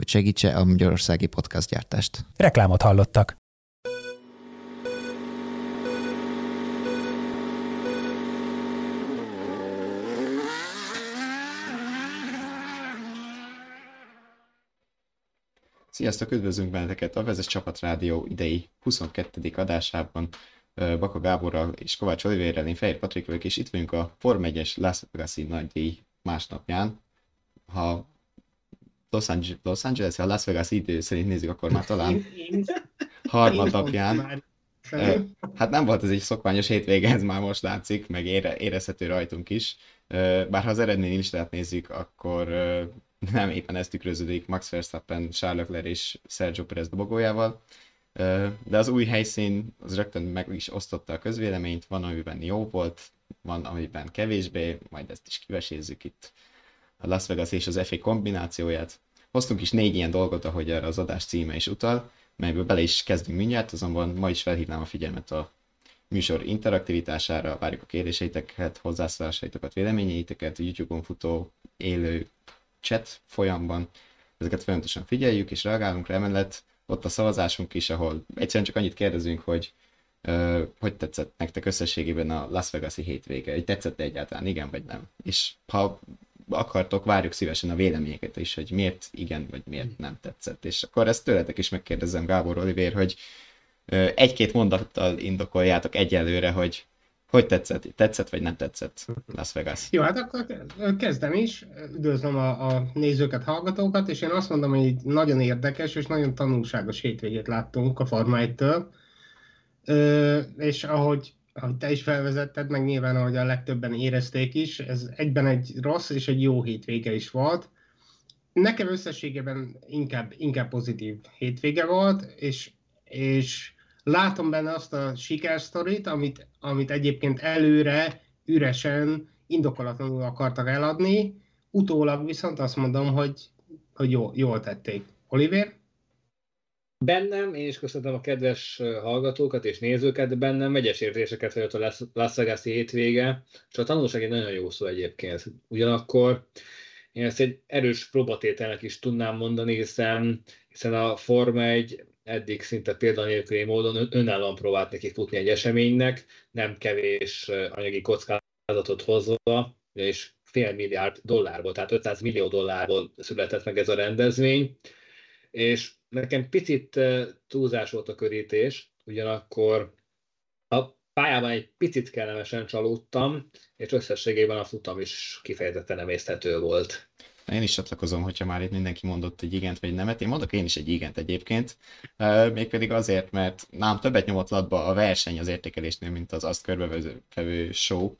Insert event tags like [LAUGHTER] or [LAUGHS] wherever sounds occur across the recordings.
hogy segítse a magyarországi gyártást. Reklámot hallottak. Sziasztok, üdvözlünk benneteket a Vezes Csapat Rádió idei 22. adásában. Baka Gáborral és Kovács Olivérrel, én Fehér Patrik vagyok, és itt vagyunk a Form 1-es Las Vegas-i nagydíj másnapján. Ha Los Angeles, Los Angeles a Las Vegas idő szerint nézzük, akkor már talán harmadnapján. Hát nem volt ez egy szokványos hétvége, ez már most látszik, meg ére, érezhető rajtunk is. Bár ha az eredmény listát nézzük, akkor nem éppen ez tükröződik Max Verstappen, Charles Leclerc és Sergio Perez dobogójával. De az új helyszín az rögtön meg is osztotta a közvéleményt, van amiben jó volt, van amiben kevésbé, majd ezt is kivesézzük itt a Las Vegas és az FA kombinációját. Hoztunk is négy ilyen dolgot, ahogy erre az adás címe is utal, melyből bele is kezdünk mindjárt, azonban ma is felhívnám a figyelmet a műsor interaktivitására, várjuk a kérdéseiteket, hozzászólásaitokat, véleményeiteket, YouTube-on futó élő chat folyamban. Ezeket folyamatosan figyeljük és reagálunk rá, emellett ott a szavazásunk is, ahol egyszerűen csak annyit kérdezünk, hogy uh, hogy tetszett nektek összességében a Las Vegas-i hétvége, hogy tetszett egyáltalán, igen vagy nem. És ha akartok, várjuk szívesen a véleményeket is, hogy miért igen, vagy miért nem tetszett. És akkor ezt tőletek is megkérdezem, Gábor Olivér, hogy egy-két mondattal indokoljátok egyelőre, hogy hogy tetszett? Tetszett vagy nem tetszett Las Vegas? Jó, hát akkor kezdem is. Üdvözlöm a, a nézőket, hallgatókat, és én azt mondom, hogy nagyon érdekes és nagyon tanulságos hétvégét láttunk a Forma 1-től. és ahogy ahogy te is felvezetted, meg nyilván, ahogy a legtöbben érezték is, ez egyben egy rossz és egy jó hétvége is volt. Nekem összességében inkább, inkább pozitív hétvége volt, és, és látom benne azt a sikersztorit, amit, amit egyébként előre üresen, indokolatlanul akartak eladni, utólag viszont azt mondom, hogy, hogy jó, jól tették. Oliver? Bennem, én is köszöntöm a kedves hallgatókat és nézőket, bennem megyes érzéseket fejött a Las vegas hétvége, és a tanulság egy nagyon jó szó egyébként. Ugyanakkor én ezt egy erős próbatételnek is tudnám mondani, hiszen, hiszen a Forma egy eddig szinte példanélküli módon önállóan próbált neki futni egy eseménynek, nem kevés anyagi kockázatot hozva, és fél milliárd dollárból, tehát 500 millió dollárból született meg ez a rendezvény, és nekem picit túlzás volt a körítés, ugyanakkor a pályában egy picit kellemesen csalódtam, és összességében a futam is kifejezetten emészthető volt. Én is csatlakozom, hogyha már itt mindenki mondott egy igent vagy nemet. Én mondok én is egy igent egyébként. Mégpedig azért, mert nám többet nyomott latba a verseny az értékelésnél, mint az azt körbevevő show.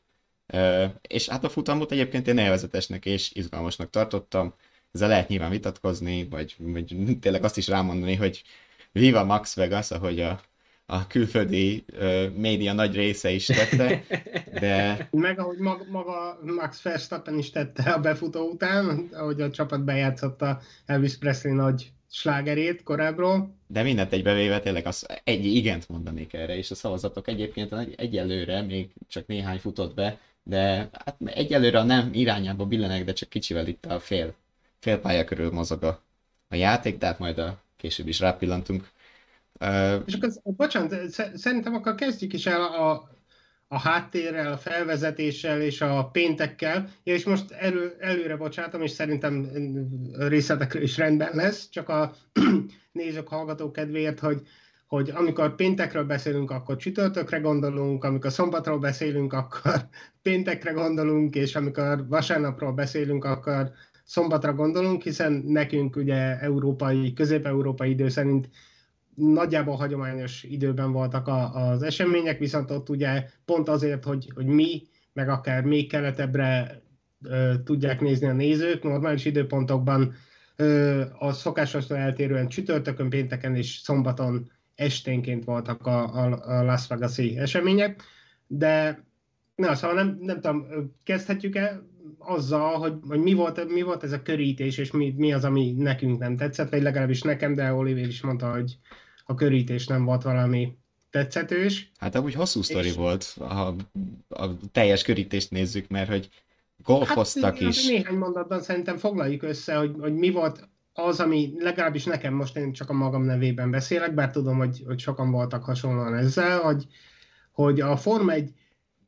És hát a futamot egyébként én élvezetesnek és izgalmasnak tartottam ezzel lehet nyilván vitatkozni, vagy, vagy tényleg azt is rámondani, hogy Viva Max Vegas, ahogy a, a külföldi uh, média nagy része is tette, de... Meg ahogy maga, maga Max Verstappen is tette a befutó után, ahogy a csapat bejátszotta Elvis Presley nagy slágerét korábbról. De mindent egybevéve tényleg az egy igent mondanék erre, és a szavazatok egyébként egyelőre még csak néhány futott be, de hát egyelőre a nem irányába billenek, de csak kicsivel itt a fél félpálya körül mozog a, a játék, tehát majd a később is rápillantunk. Uh, és akkor, bocsánat, szerintem akkor kezdjük is el a, a háttérrel, a felvezetéssel és a péntekkel. Ja, és most elő, előre bocsátom, és szerintem részletekről is rendben lesz, csak a [CLEARS THROAT] nézők, hallgatók kedvéért, hogy, hogy amikor péntekről beszélünk, akkor csütörtökre gondolunk, amikor szombatról beszélünk, akkor [LAUGHS] péntekre gondolunk, és amikor vasárnapról beszélünk, akkor szombatra gondolunk, hiszen nekünk ugye európai, közép-európai idő szerint nagyjából hagyományos időben voltak a, az események, viszont ott ugye pont azért, hogy, hogy mi, meg akár még keletebbre ö, tudják nézni a nézők, normális időpontokban ö, a szokásostól eltérően csütörtökön, pénteken és szombaton esténként voltak a, a, a Las Vegas-i események, de na, szóval nem, nem tudom, kezdhetjük-e azzal, hogy, hogy mi, volt, mi volt ez a körítés, és mi, mi az, ami nekünk nem tetszett, vagy legalábbis nekem, de Oliver is mondta, hogy a körítés nem volt valami tetszetős. Hát amúgy hosszú sztori és... volt, ha a teljes körítést nézzük, mert hogy golfoztak hát, is. Néhány mondatban szerintem foglaljuk össze, hogy, hogy mi volt az, ami legalábbis nekem most én csak a magam nevében beszélek, bár tudom, hogy, hogy sokan voltak hasonlóan ezzel, hogy, hogy a Forma egy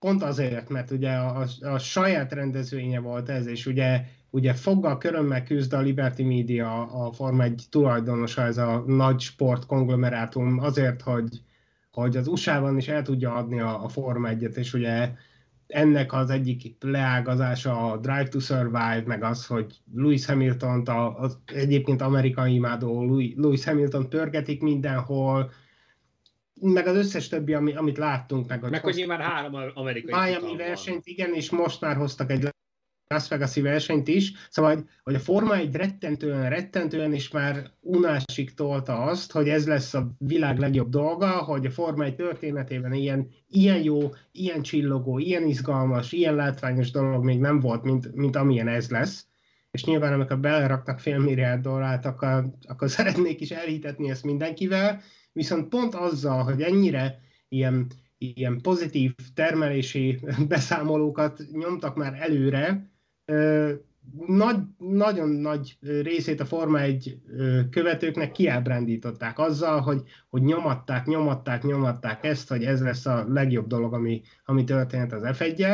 pont azért, mert ugye a, a saját rendezvénye volt ez, és ugye, ugye foggal, körömmel küzd a Liberty Media, a Forma egy tulajdonosa, ez a nagy sport konglomerátum azért, hogy, hogy az USA-ban is el tudja adni a, a Forma 1-et, és ugye ennek az egyik leágazása a Drive to Survive, meg az, hogy Lewis Hamilton, az egyébként amerikai imádó Lewis Hamilton pörgetik mindenhol, meg az összes többi, ami, amit láttunk. Meg, meg hogy nyilván három amerikai Miami versenyt, igen, és most már hoztak egy Las vegas versenyt is, szóval hogy, a Forma egy rettentően, rettentően is már unásig tolta azt, hogy ez lesz a világ legjobb dolga, hogy a Forma egy történetében ilyen, ilyen jó, ilyen csillogó, ilyen izgalmas, ilyen látványos dolog még nem volt, mint, mint amilyen ez lesz. És nyilván, amikor beleraknak fél milliárd dollárt, akkor, akkor [LAUGHS] szeretnék is elhitetni ezt mindenkivel, viszont pont azzal, hogy ennyire ilyen, ilyen pozitív termelési [LAUGHS] beszámolókat nyomtak már előre, nagy, nagyon nagy részét a Forma egy követőknek kiábrándították azzal, hogy, hogy nyomatták, nyomatták, nyomatták ezt, hogy ez lesz a legjobb dolog, ami, ami történt az f 1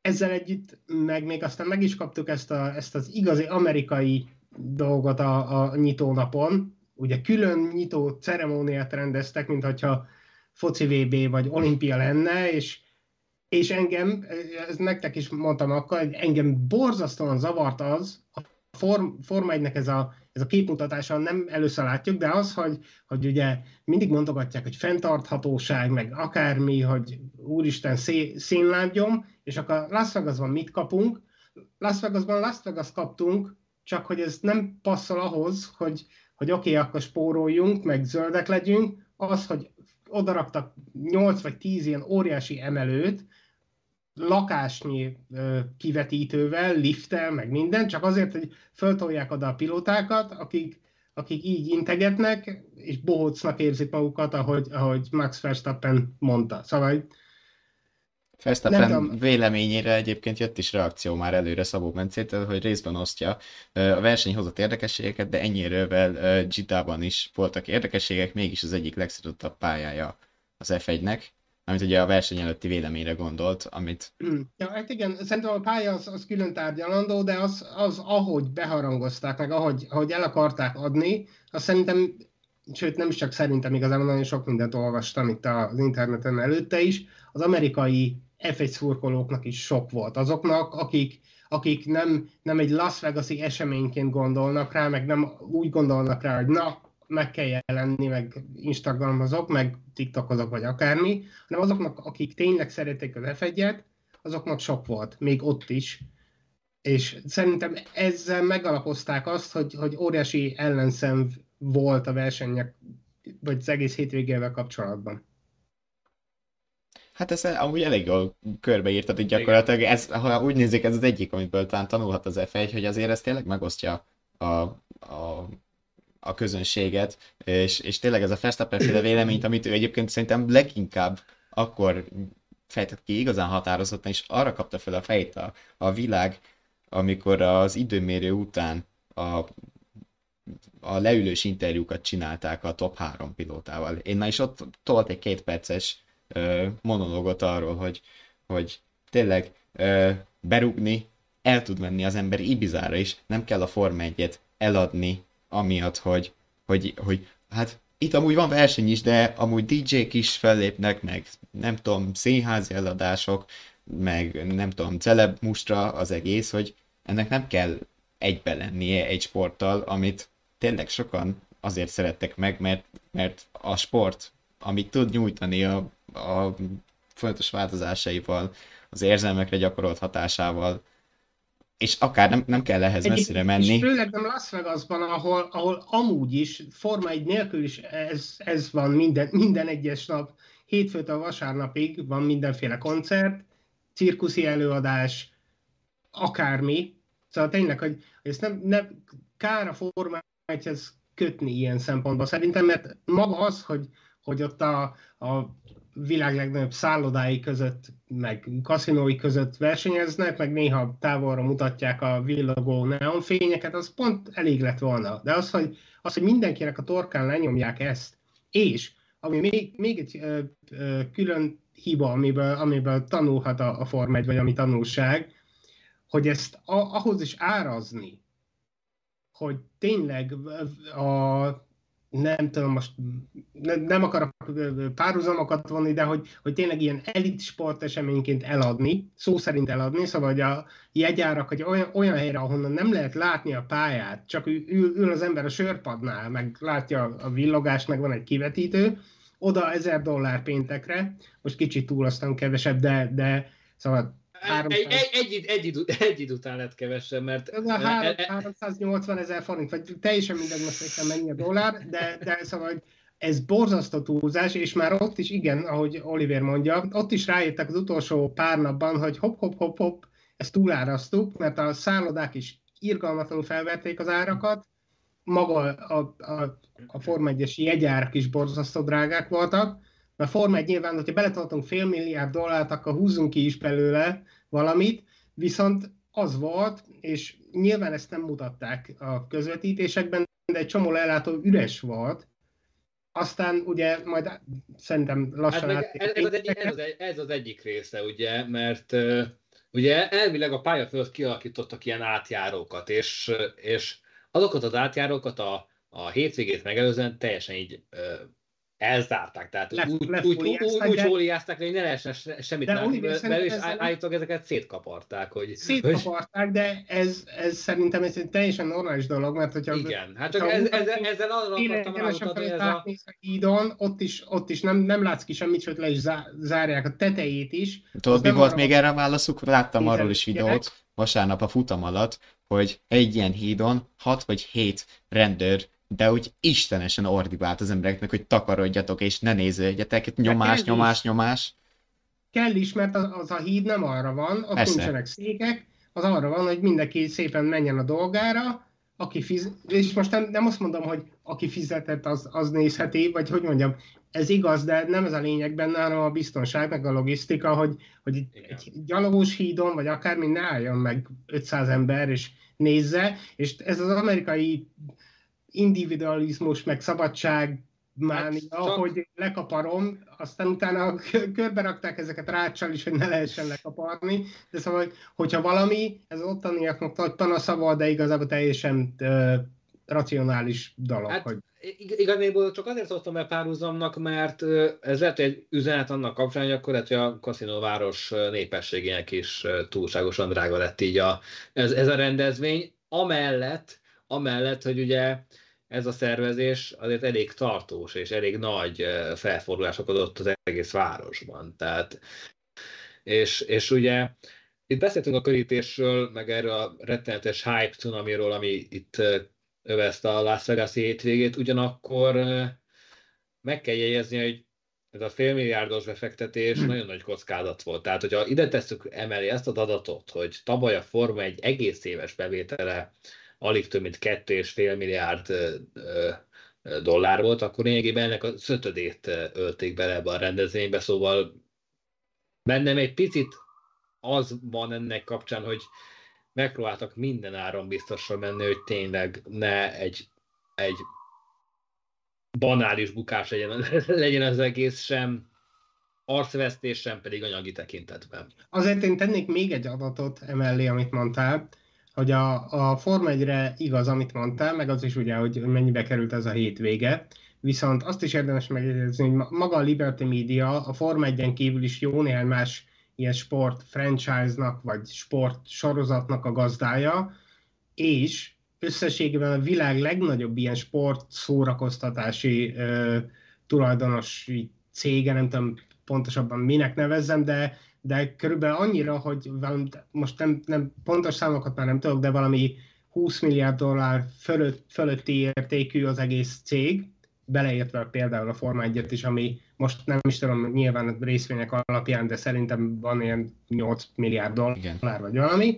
Ezzel együtt meg még aztán meg is kaptuk ezt, a, ezt az igazi amerikai dolgot a, a nyitónapon. Ugye külön nyitó ceremóniát rendeztek, mint hogyha foci VB vagy olimpia lenne, és és engem, ez nektek is mondtam akkor, hogy engem borzasztóan zavart az, a Form, Forma 1 ez a, ez a képmutatása nem először látjuk, de az, hogy, hogy ugye mindig mondogatják, hogy fenntarthatóság, meg akármi, hogy úristen szé, színlábgyom, és akkor Las Vegasban mit kapunk? Las Vegasban Las Vegas kaptunk, csak hogy ez nem passzol ahhoz, hogy, hogy oké, okay, akkor spóroljunk, meg zöldek legyünk, az, hogy odaraktak 8 vagy 10 ilyen óriási emelőt, lakásnyi kivetítővel, lifttel, meg minden, csak azért, hogy föltolják oda a pilótákat, akik, akik így integetnek, és bohócnak érzik magukat, ahogy, ahogy Max Verstappen mondta. Szóval Verstappen véleményére egyébként jött is reakció már előre Szabó Bencétől, hogy részben osztja a verseny hozott érdekességeket, de ennyirevel Gitában is voltak érdekességek, mégis az egyik legszodottabb pályája az F1-nek amit ugye a verseny előtti véleményre gondolt, amit... Hmm. Ja, hát igen, szerintem a pálya az, az külön tárgyalandó, de az, az ahogy beharangozták, meg ahogy, ahogy el akarták adni, az szerintem, sőt nem is csak szerintem, igazából nagyon sok mindent olvastam itt az interneten előtte is, az amerikai F1 szurkolóknak is sok volt. Azoknak, akik, akik nem, nem egy Las Vegas-i eseményként gondolnak rá, meg nem úgy gondolnak rá, hogy na, meg kell jelenni, meg Instagramozok, meg TikTokozok, vagy akármi, hanem azoknak, akik tényleg szeretik az f azoknak sok volt, még ott is. És szerintem ezzel megalapozták azt, hogy, hogy óriási ellenszem volt a versenyek, vagy az egész hétvégével kapcsolatban. Hát ez amúgy elég jól körbeírtad, hogy gyakorlatilag ez, ha úgy nézik, ez az egyik, amiből talán tanulhat az F1, hogy azért ez tényleg megosztja a, a a közönséget, és, és tényleg ez a Verstappen féle véleményt, amit ő egyébként szerintem leginkább akkor fejtett ki igazán határozottan, és arra kapta fel a fejét a, a világ, amikor az időmérő után a, a leülős interjúkat csinálták a top három pilótával. Én már is ott tolt egy két perces ö, monológot arról, hogy, hogy tényleg ö, berúgni el tud menni az ember Ibizára is, nem kell a Forma 1 eladni amiatt, hogy, hogy, hogy hát itt amúgy van verseny is, de amúgy DJ-k is fellépnek, meg nem tudom, színházi eladások, meg nem tudom, celeb mustra az egész, hogy ennek nem kell egybe lennie egy sporttal, amit tényleg sokan azért szerettek meg, mert, mert a sport, amit tud nyújtani a, a folyamatos változásaival, az érzelmekre gyakorolt hatásával, és akár nem, nem kell ehhez messzire menni. És főleg nem Las Vegasban, ahol, ahol amúgy is, Forma egy nélkül is ez, ez van minden, minden egyes nap, hétfőtől vasárnapig van mindenféle koncert, cirkuszi előadás, akármi. Szóval tényleg, hogy, hogy ezt nem, nem kár a Forma egyhez kötni ilyen szempontból szerintem, mert maga az, hogy, hogy ott a, a világ legnagyobb szállodái között, meg kaszinói között versenyeznek, meg néha távolra mutatják a villogó neonfényeket, az pont elég lett volna. De az, hogy, az, hogy mindenkinek a torkán lenyomják ezt, és ami még, még egy ö, ö, külön hiba, amiből, amiből tanulhat a, a Form 1, vagy ami tanulság, hogy ezt a, ahhoz is árazni, hogy tényleg a nem tudom, most ne, nem akarok párhuzamokat vonni, de hogy, hogy tényleg ilyen elit sporteseményként eladni, szó szerint eladni, szóval hogy a jegyárak hogy olyan, olyan helyre, ahonnan nem lehet látni a pályát, csak ül, ül az ember a sörpadnál, meg látja a villogást, meg van egy kivetítő, oda 1000 dollár péntekre, most kicsit túl aztán kevesebb, de, de szóval 300... Egy, egy, egy, egy, idő, egy idő után lett kevesebb, mert... Ez a 3, 380 ezer forint, vagy teljesen mindegy most nekem mennyi a dollár, de, de szóval, hogy ez borzasztó túlzás, és már ott is, igen, ahogy Oliver mondja, ott is rájöttek az utolsó pár napban, hogy hopp, hopp, hopp, hopp, ezt túlárasztuk, mert a szállodák is irgalmatlanul felverték az árakat, maga a, a, a Forma 1-es jegyárak is borzasztó drágák voltak, mert Forma 1 nyilván, hogyha beletoltunk fél milliárd dollárt, akkor húzzunk ki is belőle valamit, viszont az volt, és nyilván ezt nem mutatták a közvetítésekben, de egy csomó lelátó üres volt, aztán ugye majd szerintem lassan hát ez, ez, az egyik, ez, az egy, ez az egyik része, ugye, mert uh, ugye elvileg a pálya fölött kialakítottak ilyen átjárókat, és, és azokat az átjárókat a, a hétvégét megelőzően teljesen így uh, elzárták, tehát le, úgy, úgy, úgy, úgy fóliázták, hogy ne lehessen semmit látni belőle, és állítólag ezeket szétkaparták. Hogy, szétkaparták, de ez, ez szerintem ez egy teljesen normális dolog, mert hogyha... Igen, hát csak ez, ezzel, ezzel arra akartam rámutatni, ez a... a hídon, ott is, ott is nem, nem látsz ki semmit, sőt le is zárják a tetejét is. Tudod, mi volt még erre a válaszuk? Láttam arról is videót vasárnap a futam alatt, hogy egy ilyen hídon 6 vagy 7 rendőr de úgy istenesen ordibált az embereknek, hogy takarodjatok és ne néződjetek, nyomás, nyomás, nyomás. Kell is, mert az, az a híd nem arra van, ott Persze. nincsenek székek, az arra van, hogy mindenki szépen menjen a dolgára, aki fiz... és most nem, nem azt mondom, hogy aki fizetett, az, az nézheti, vagy hogy mondjam, ez igaz, de nem ez a lényeg benne, hanem a biztonság, meg a logisztika, hogy, hogy egy gyalogos hídon, vagy akármi ne álljon meg 500 ember, és nézze, és ez az amerikai individualizmus, meg szabadság mánia, hát, hogy lekaparom, aztán utána körbe rakták ezeket ráccsal is, hogy ne lehessen lekaparni, de szóval, hogyha valami, ez ottaniaknak nagy panasza volt, de igazából teljesen uh, racionális dolog. Hát, hogy... Igazából csak azért szóltam el párhuzamnak, mert ez lehet egy üzenet annak kapcsán, hogy akkor lehet, hogy a kaszinóváros népességének is túlságosan drága lett így a, ez, ez a rendezvény, amellett, amellett, hogy ugye ez a szervezés azért elég tartós és elég nagy felfordulások adott az egész városban. Tehát, és, és ugye itt beszéltünk a körítésről, meg erről a rettenetes hype cunamiról, ami itt övezte a Las Vegas hétvégét, ugyanakkor meg kell jegyezni, hogy ez a félmilliárdos befektetés hmm. nagyon nagy kockázat volt. Tehát, hogyha ide tesszük emeli ezt az adatot, hogy tavaly a Forma egy egész éves bevétele alig több mint 2,5 milliárd dollár volt, akkor lényegében ennek a szötödét ölték bele ebbe a rendezvénybe, szóval bennem egy picit az van ennek kapcsán, hogy megpróbáltak minden áron biztosra menni, hogy tényleg ne egy, egy banális bukás legyen, [LAUGHS] legyen az egész sem, arcvesztés sem pedig anyagi tekintetben. Azért én tennék még egy adatot emellé, amit mondtál hogy a, a Forma 1-re igaz, amit mondtál, meg az is ugye, hogy mennyibe került ez a hétvége, viszont azt is érdemes megjegyezni, hogy maga a Liberty Media a Forma 1-en kívül is jó néhány más ilyen sport franchise-nak, vagy sport sorozatnak a gazdája, és összességében a világ legnagyobb ilyen sport szórakoztatási ö, tulajdonosi cége, nem tudom, pontosabban minek nevezzem, de, de körülbelül annyira, hogy valami, most nem, nem pontos számokat már nem tudok, de valami 20 milliárd dollár fölött, fölötti értékű az egész cég, beleértve például a Forma 1 is, ami most nem is tudom, nyilván részvények alapján, de szerintem van ilyen 8 milliárd dollár Igen. vagy valami,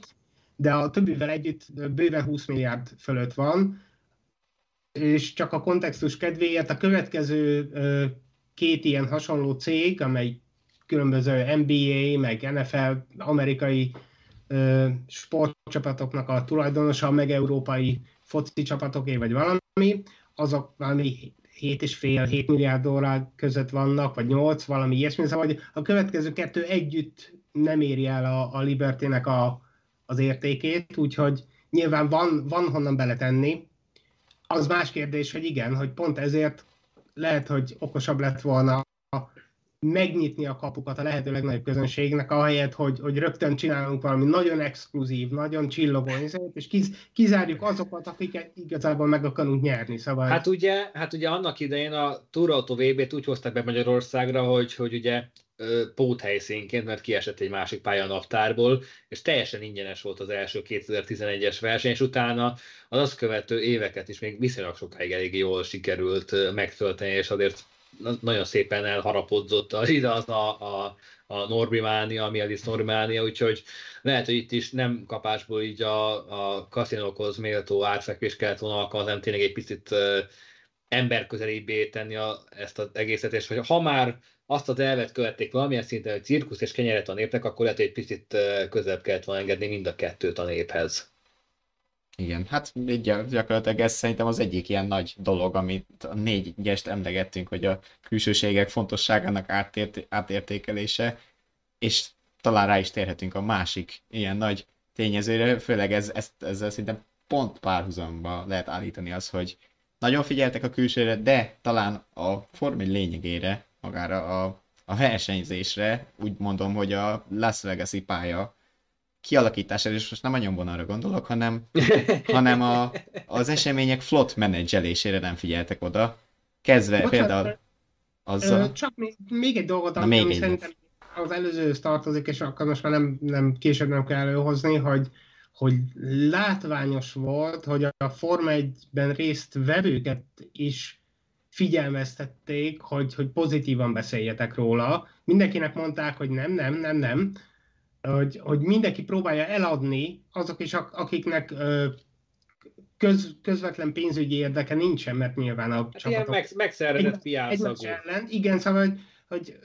de a többivel együtt bőven 20 milliárd fölött van, és csak a kontextus kedvéért a következő két ilyen hasonló cég, amely különböző NBA, meg NFL, amerikai sportcsapatoknak a tulajdonosa, meg európai foci csapatoké, vagy valami, azok valami 7,5-7 milliárd dollár között vannak, vagy 8, valami ilyesmi, szóval hogy a következő kettő együtt nem éri el a, a Liberty-nek a, az értékét, úgyhogy nyilván van, van honnan beletenni. Az más kérdés, hogy igen, hogy pont ezért lehet, hogy okosabb lett volna megnyitni a kapukat a lehető legnagyobb közönségnek, ahelyett, hogy, hogy rögtön csinálunk valami nagyon exkluzív, nagyon csillogó és kiz, kizárjuk azokat, akiket igazából meg akarunk nyerni. Szóval... Hát ugye, hát ugye annak idején a Autó VB-t úgy hozták be Magyarországra, hogy, hogy ugye póthelyszínként, mert kiesett egy másik pálya a naptárból, és teljesen ingyenes volt az első 2011-es verseny, és utána az azt követő éveket is még viszonylag sokáig elég jól sikerült megtölteni, és azért nagyon szépen elharapodzott az az a, a, a Norbimánia, a Mielis Norbimánia, úgyhogy lehet, hogy itt is nem kapásból így a, a kaszinókhoz méltó átfekvés kellett volna alkalmazni, tényleg egy picit emberközelibbé tenni a, ezt az egészet, és hogy ha már azt az elvet követték valamilyen szinten, hogy cirkusz és kenyeret a népnek, akkor lehet, hogy egy picit közelebb kellett volna engedni mind a kettőt a néphez. Igen, hát így gyakorlatilag ez szerintem az egyik ilyen nagy dolog, amit a négy gyest emlegettünk, hogy a külsőségek fontosságának átért, átértékelése, és talán rá is térhetünk a másik ilyen nagy tényezőre, főleg ez, ezt, ezzel szerintem pont párhuzamba lehet állítani az, hogy nagyon figyeltek a külsőre, de talán a Form lényegére, magára a, a versenyzésre, úgy mondom, hogy a Las Vegas-i pálya kialakítására, és most nem a nyomvonalra gondolok, hanem, [LAUGHS] hanem a, az események flott menedzselésére nem figyeltek oda. Kezdve Bocsánat, például azzal... Csak még, még egy dolgot, ami, egy szerintem az előzőhöz tartozik, és akkor most már nem, nem később nem kell előhozni, hogy, hogy látványos volt, hogy a Forma 1-ben részt vevőket is figyelmeztették, hogy, hogy pozitívan beszéljetek róla. Mindenkinek mondták, hogy nem, nem, nem, nem, hogy, hogy mindenki próbálja eladni azok is, akiknek köz, közvetlen pénzügyi érdeke nincsen, mert nyilván a hát csapatok... Ilyen meg, megszervezett piászagú. Igen, szóval, hogy, hogy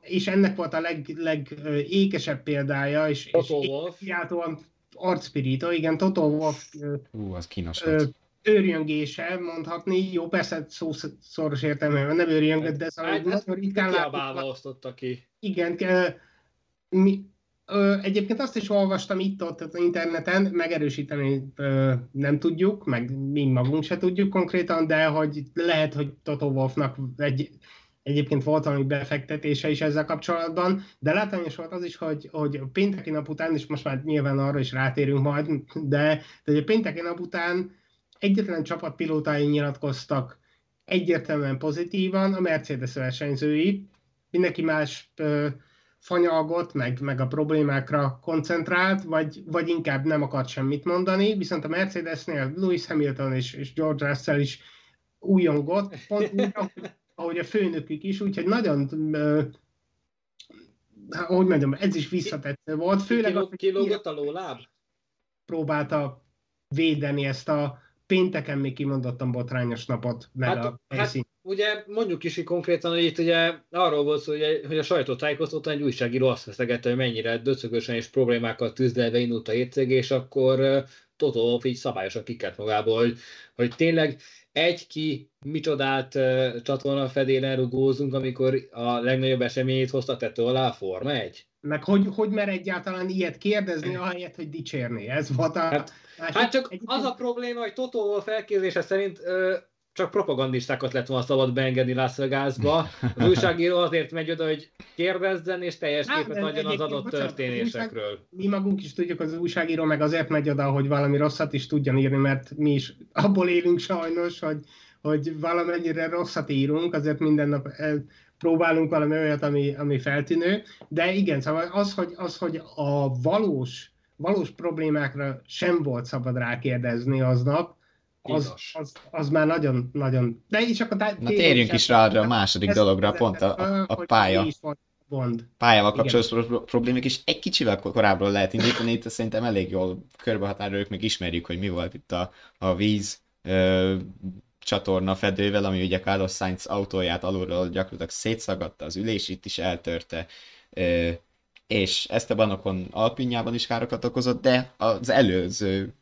és ennek volt a leg, legékesebb példája, és, Toto és Wolf. kiáltóan arcspirito, igen, Toto Wolf. Ú, az kínos volt őrjöngése, mondhatni. Jó, persze szó szoros értelmében nem őrjöngött, de szóval hát, nagyon ritkán látok. ki. Igen, mi, Ö, egyébként azt is olvastam itt-ott az interneten, megerősíteni nem tudjuk, meg mi magunk se tudjuk konkrétan, de hogy lehet, hogy Toto Wolfnak egy, egyébként volt valami befektetése is ezzel kapcsolatban, de látványos volt az is, hogy, hogy pénteki nap után, és most már nyilván arra is rátérünk majd, de, de a pénteki nap után egyetlen csapat pilótái nyilatkoztak egyértelműen pozitívan, a Mercedes versenyzői, mindenki más fanyalgott, meg, meg a problémákra koncentrált, vagy, vagy inkább nem akart semmit mondani, viszont a Mercedesnél Lewis Hamilton és, és George Russell is újongott, pont úgy, ahogy a főnökük is, úgyhogy nagyon ahogy mondjam, ez is visszatetsző volt. Főleg Kiló, kilógott a lóláb? Próbálta védeni ezt a pénteken még kimondottan botrányos napot, meg hát, a Hát, ugye mondjuk is konkrétan, hogy itt ugye arról volt szó, hogy, hogy a sajtótájékoztatón egy újságíró azt veszegette, hogy mennyire döcögösen és problémákkal tűzlelve indult a hétcég, és akkor Toto így szabályosan kikelt magából, hogy, hogy tényleg egy ki micsodát uh, csatorna fedélen rugózunk, amikor a legnagyobb eseményét hozta tető alá a Forma 1? Meg hogy, hogy mer egyáltalán ilyet kérdezni, ahelyett, hogy dicsérni. Ez volt a... Hát, hát csak az a probléma, hogy Totó felkérdése szerint uh, csak propagandistákat lett volna szabad beengedni Las Vegasba. Az újságíró azért megy oda, hogy kérdezzen, és teljes hát, képet adjon az adott bocsánat, történésekről. Mi magunk is tudjuk, az újságíró meg azért megy oda, hogy valami rosszat is tudjon írni, mert mi is abból élünk sajnos, hogy, hogy valamennyire rosszat írunk, azért minden nap próbálunk valami olyat, ami, ami feltűnő, de igen, szóval az, hogy, az, hogy a valós, valós problémákra sem volt szabad rákérdezni aznap, az, az, az már nagyon, nagyon... De így csak a tá- Na térjünk is rá arra a második dologra, pont a, a, a pálya. Gond. Pályával kapcsolatos problémák, és egy kicsivel korábbról lehet indítani, itt szerintem elég jól körbehatároljuk, meg ismerjük, hogy mi volt itt a, a víz ö, csatorna fedővel, ami ugye Carlos Sainz autóját alulról gyakorlatilag szétszagadta, az ülés itt is eltörte, és Esteban Ocon Alpinjában is károkat okozott, de az előző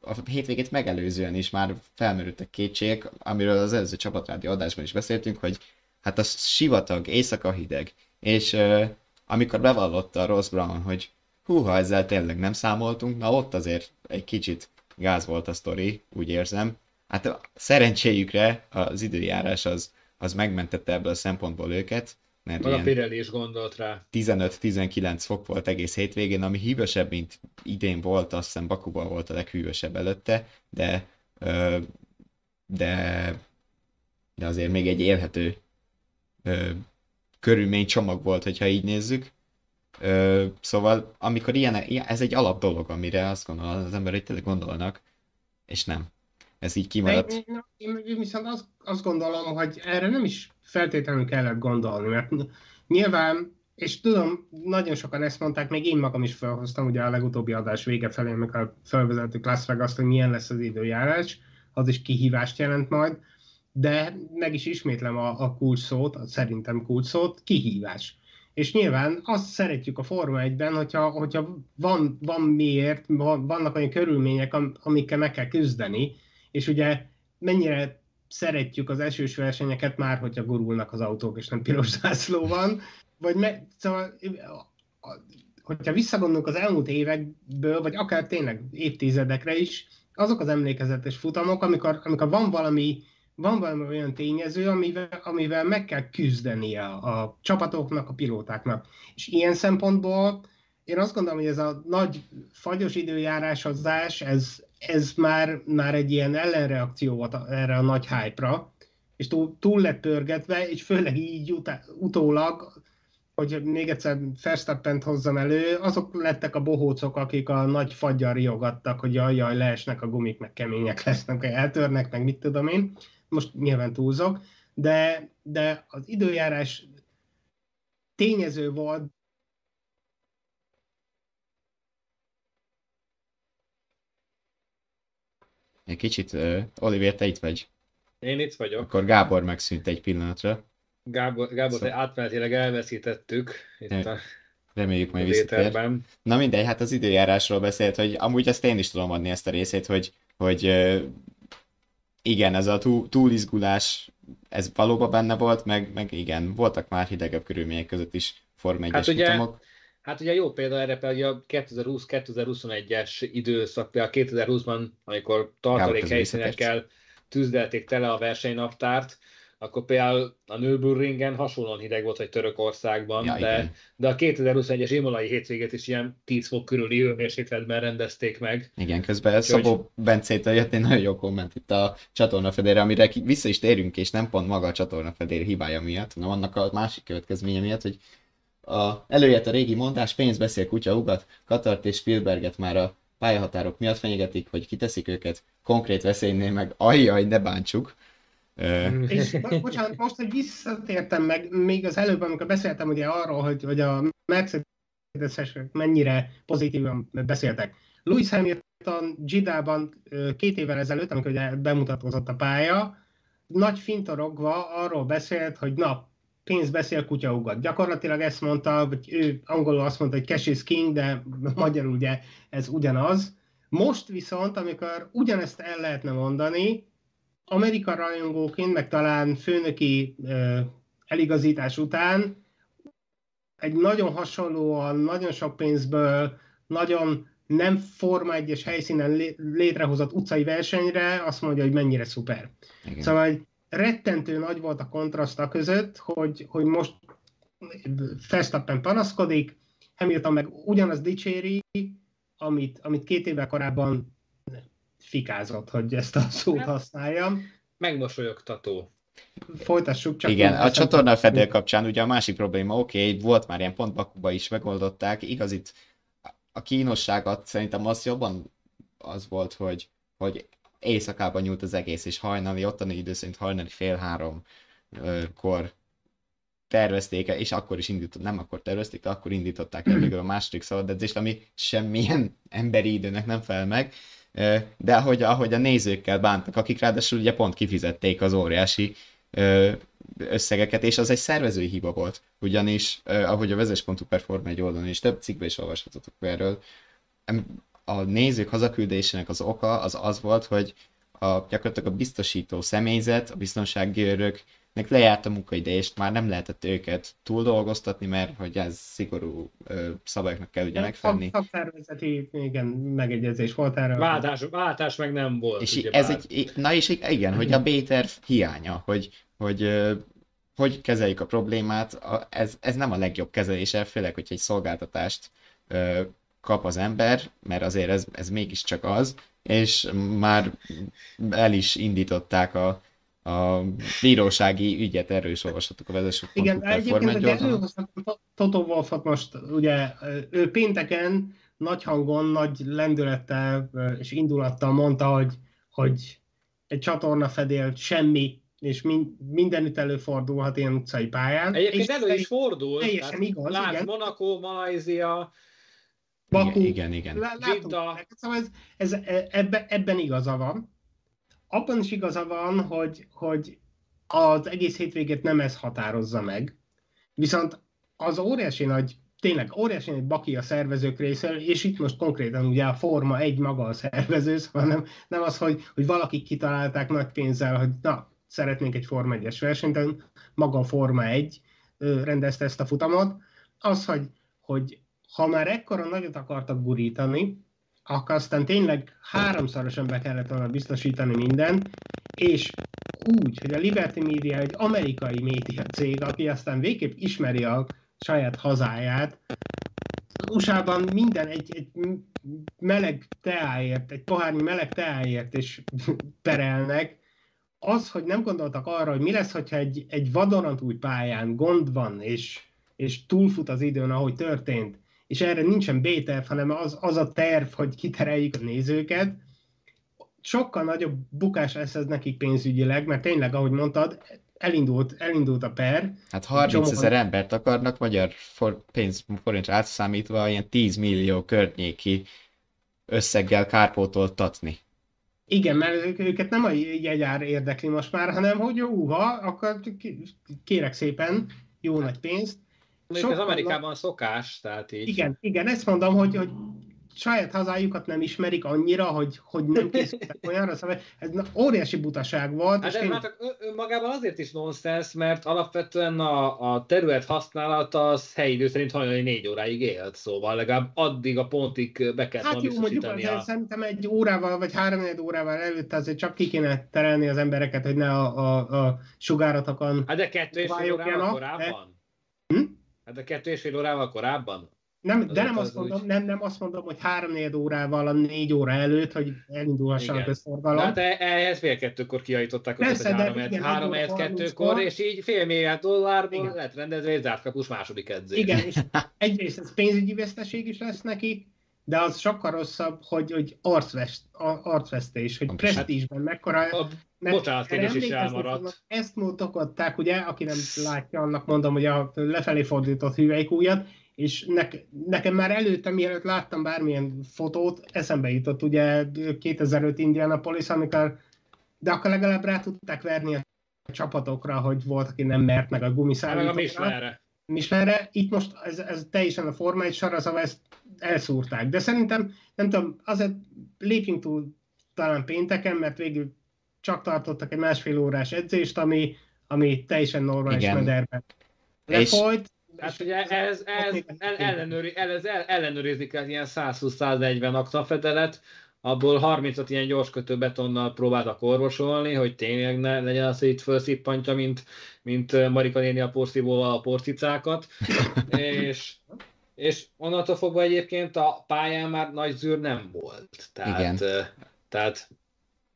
a hétvégét megelőzően is már felmerültek kétségek, amiről az előző csapatrádió adásban is beszéltünk, hogy hát a sivatag, éjszaka hideg, és uh, amikor bevallotta a Ross Brown, hogy húha, ezzel tényleg nem számoltunk, na ott azért egy kicsit gáz volt a sztori, úgy érzem. Hát szerencséjükre az időjárás az, az megmentette ebből a szempontból őket, mert Van a Pirelli is gondolt rá. 15-19 fok volt egész hétvégén, ami hűvösebb, mint idén volt, azt hiszem Bakuban volt a leghűvösebb előtte, de, de, de azért még egy élhető körülmény csomag volt, hogyha így nézzük. Szóval, amikor ilyen, ez egy alap dolog, amire azt gondolom, az emberek tényleg gondolnak, és nem. Ez így kimaradt. Én, én, én viszont azt, azt gondolom, hogy erre nem is feltétlenül kellett gondolni, mert nyilván, és tudom, nagyon sokan ezt mondták, még én magam is felhoztam, ugye a legutóbbi adás vége felé, amikor felvezettük Las Vegas, hogy milyen lesz az időjárás, az is kihívást jelent majd, de meg is ismétlem a, a kulcs szót, a szerintem kulcs szót, kihívás. És nyilván azt szeretjük a Forma 1-ben, hogyha, hogyha van, van miért, vannak olyan körülmények, amikkel meg kell küzdeni, és ugye mennyire szeretjük az esős versenyeket már, hogyha gurulnak az autók, és nem piros zászló van, vagy me, szóval, hogyha visszagondolunk az elmúlt évekből, vagy akár tényleg évtizedekre is, azok az emlékezetes futamok, amikor, amikor van valami van valami olyan tényező, amivel, amivel meg kell küzdeni a, a csapatoknak, a pilótáknak. És ilyen szempontból én azt gondolom, hogy ez a nagy fagyos időjárásozás, ez, ez már, már egy ilyen ellenreakció volt erre a nagy hype-ra, és túl, túl lett pörgetve, és főleg így utá, utólag, hogy még egyszer verstappen hozzam elő, azok lettek a bohócok, akik a nagy fagyjal riogattak, hogy jaj, jaj, leesnek a gumik, meg kemények [LAUGHS] lesznek, eltörnek, meg mit tudom én. Most nyilván túlzok, de, de az időjárás tényező volt, Egy kicsit, uh, Oliver, te itt vagy. Én itt vagyok. Akkor Gábor megszűnt egy pillanatra. Gábor, Gábor szóval... átmenetileg elveszítettük itt a Reméljük majd visszatér. Na mindegy, hát az időjárásról beszélt, hogy amúgy ezt én is tudom adni ezt a részét, hogy, hogy uh, igen, ez a túl, túlizgulás, ez valóban benne volt, meg, meg igen, voltak már hidegebb körülmények között is Form 1 hát ugye, futamok. Hát ugye jó példa erre például a 2020-2021-es időszak, például 2020-ban, amikor tartalék helyszínekkel tűzdelték tele a versenynaptárt, akkor például a Nürburgringen hasonlóan hideg volt, hogy Törökországban, ja, de, de a 2021-es Imolai hétvégét is ilyen 10 fok körüli hőmérsékletben rendezték meg. Igen, közben Úgyhogy... Szabó Bencétől jött egy nagyon jó komment itt a csatornafedére, amire vissza is térünk, és nem pont maga a csatornafedér hibája miatt, hanem annak a másik következménye miatt, hogy a, előjött a régi mondás, pénz beszél, kutya ugat, Katart és Spielberget már a pályahatárok miatt fenyegetik, hogy kiteszik őket konkrét veszélynél meg, ajjaj, ne bántsuk. [LAUGHS] És bocsánat, most, hogy visszatértem meg, még az előbb, amikor beszéltem ugye arról, hogy, hogy a mercedes mennyire pozitívan beszéltek. Louis Hamilton Gidában két évvel ezelőtt, amikor ugye bemutatkozott a pálya, nagy fintorogva arról beszélt, hogy na, pénz beszél, kutya ugat. Gyakorlatilag ezt mondta, vagy ő angolul azt mondta, hogy cash is king, de [LAUGHS] magyarul ugye ez ugyanaz. Most viszont, amikor ugyanezt el lehetne mondani, Amerika rajongóként, meg talán főnöki uh, eligazítás után egy nagyon hasonlóan, nagyon sok pénzből, nagyon nem Forma egyes helyszínen létrehozott utcai versenyre azt mondja, hogy mennyire szuper. Igen. Szóval rettentő nagy volt a kontraszta között, hogy, hogy most Verstappen panaszkodik, Hamilton meg ugyanaz dicséri, amit, amit két évvel korábban fikázott, hogy ezt a szót használjam. megmosolyogtató. Folytassuk csak. Igen, a csatorna fedél kapcsán ugye a másik probléma, oké, okay, volt már ilyen pont Bakuba is megoldották, igaz itt a kínosságot szerintem az jobban az volt, hogy, hogy éjszakában nyúlt az egész, és hajnali, ottani idő szerint hajnali fél három kor tervezték, és akkor is indított, nem akkor tervezték, de akkor indították el végül a második szabadedzést, ami semmilyen emberi időnek nem fel meg, de ahogy, ahogy a nézőkkel bántak, akik ráadásul ugye pont kifizették az óriási összegeket, és az egy szervezői hiba volt, ugyanis ahogy a vezes.hu perform egy oldalon, és több cikkben is olvashatok erről, a nézők hazaküldésének az oka az az volt, hogy a, gyakorlatilag a biztosító személyzet, a biztonsági őrök meg lejárt a munkaide, és már nem lehetett őket túl dolgoztatni, mert hogy ez szigorú ö, szabályoknak kell ugye megfelelni. Szakszervezeti, igen, megegyezés volt erre. Váltás, váltás meg nem volt. És ez bár. egy, na és igen, hogy a B-terv hiánya, hogy, hogy ö, hogy kezeljük a problémát, a, ez, ez nem a legjobb kezelése, főleg, hogy egy szolgáltatást ö, kap az ember, mert azért ez, ez mégiscsak az, és már el is indították a, a bírósági ügyet, erről is olvashatok a vezetők. Igen, egyébként előhoztam Toto Wolfot most, ugye ő pénteken nagy hangon, nagy lendülettel és indulattal mondta, hogy, hogy egy csatorna fedél semmi, és mindenütt előfordulhat ilyen utcai pályán. Egyébként és elő is fordul. Teljesen igaz, Lát, igen. Monaco, Malajzia, Baku. Igen, igen. igen. Szóval ez, ez, ebbe, ebben igaza van abban is igaza van, hogy, hogy az egész hétvégét nem ez határozza meg, viszont az óriási nagy, tényleg óriási nagy baki a szervezők részéről, és itt most konkrétan ugye a Forma egy maga a szervező, szóval nem, nem az, hogy, hogy valakik kitalálták nagy pénzzel, hogy na, szeretnénk egy Forma 1-es versenyt, maga a Forma 1 rendezte ezt a futamot, az, hogy, hogy ha már ekkora nagyot akartak gurítani, akkor aztán tényleg háromszorosan be kellett volna biztosítani minden, és úgy, hogy a Liberty Media egy amerikai média cég, aki aztán végképp ismeri a saját hazáját, USA-ban minden egy, egy meleg teáért, egy pohárnyi meleg teáért is [LAUGHS] perelnek, az, hogy nem gondoltak arra, hogy mi lesz, hogyha egy, egy vadonatúj pályán gond van, és, és túlfut az időn, ahogy történt, és erre nincsen B-terv, hanem az, az a terv, hogy kitereljük a nézőket, sokkal nagyobb bukás lesz ez nekik pénzügyileg, mert tényleg, ahogy mondtad, elindult, elindult a per. Hát 30 ezer embert akarnak magyar for, pénz forintra átszámítva ilyen 10 millió környéki összeggel kárpótoltatni. Igen, mert őket nem a jegyár érdekli most már, hanem hogy úha, akkor kérek szépen jó nagy pénzt, még ez Amerikában szokás, tehát így. Igen, igen, ezt mondom, hogy, hogy saját hazájukat nem ismerik annyira, hogy, hogy nem készültek [LAUGHS] olyanra, szóval ez óriási butaság volt. Hát ez én... már önmagában azért is nonsens, mert alapvetően a, a terület használata az helyi idő szerint hajnali négy óráig élt, szóval legalább addig a pontig be kell hát jó, mondjuk, a... szerintem egy órával vagy három órával előtte azért csak ki kéne terelni az embereket, hogy ne a, a, a sugáratokon Hát de kettő és fél órával korábban? De... Hm? Hát a kettő és fél órával korábban? Nem, de nem azt, mondom, úgy... nem, nem azt mondom, hogy három négy órával a négy óra előtt, hogy elindulhassanak a szorgalom. Hát ehhez fél kettőkor kiajtották hogy három, igen, három helyet kettőkor, és így fél milliárd dollárból igen. lett rendezve egy zárt kapus második edzés. Igen, és [LAUGHS] egyrészt ez pénzügyi veszteség is lesz neki, de az sokkal rosszabb, hogy, hogy arcvest, arcvesztés, hogy presztízsben mekkora... A, mert bocsánat, én is, is elmaradt. Ezt mutatták, ugye, aki nem látja, annak mondom, hogy a lefelé fordított hüvelykújat, és ne, nekem már előtte, mielőtt láttam bármilyen fotót, eszembe jutott ugye 2005 Indianapolis, amikor, de akkor legalább rá tudták verni a csapatokra, hogy volt, aki nem mert meg a gumiszállítókra. Meg a Michelinre. Michelinre. Itt most ez, ez teljesen a Forma egy sor, szóval ezt elszúrták. De szerintem, nem tudom, azért lépjünk túl talán pénteken, mert végül csak tartottak egy másfél órás edzést, ami, ami teljesen normális Igen. mederben lefolyt. Hát ugye ez, ez, el, ellenőri, ez el, ellenőrizik az ilyen 120-140 aktafedelet, abból 30-at ilyen gyorskötő betonnal próbáltak orvosolni, hogy tényleg ne legyen az, hogy itt felszippantja, mint, mint Marika néni a porszívóval a porcicákat. [LAUGHS] és, és onnantól fogva egyébként a pályán már nagy zűr nem volt. Tehát, Igen. tehát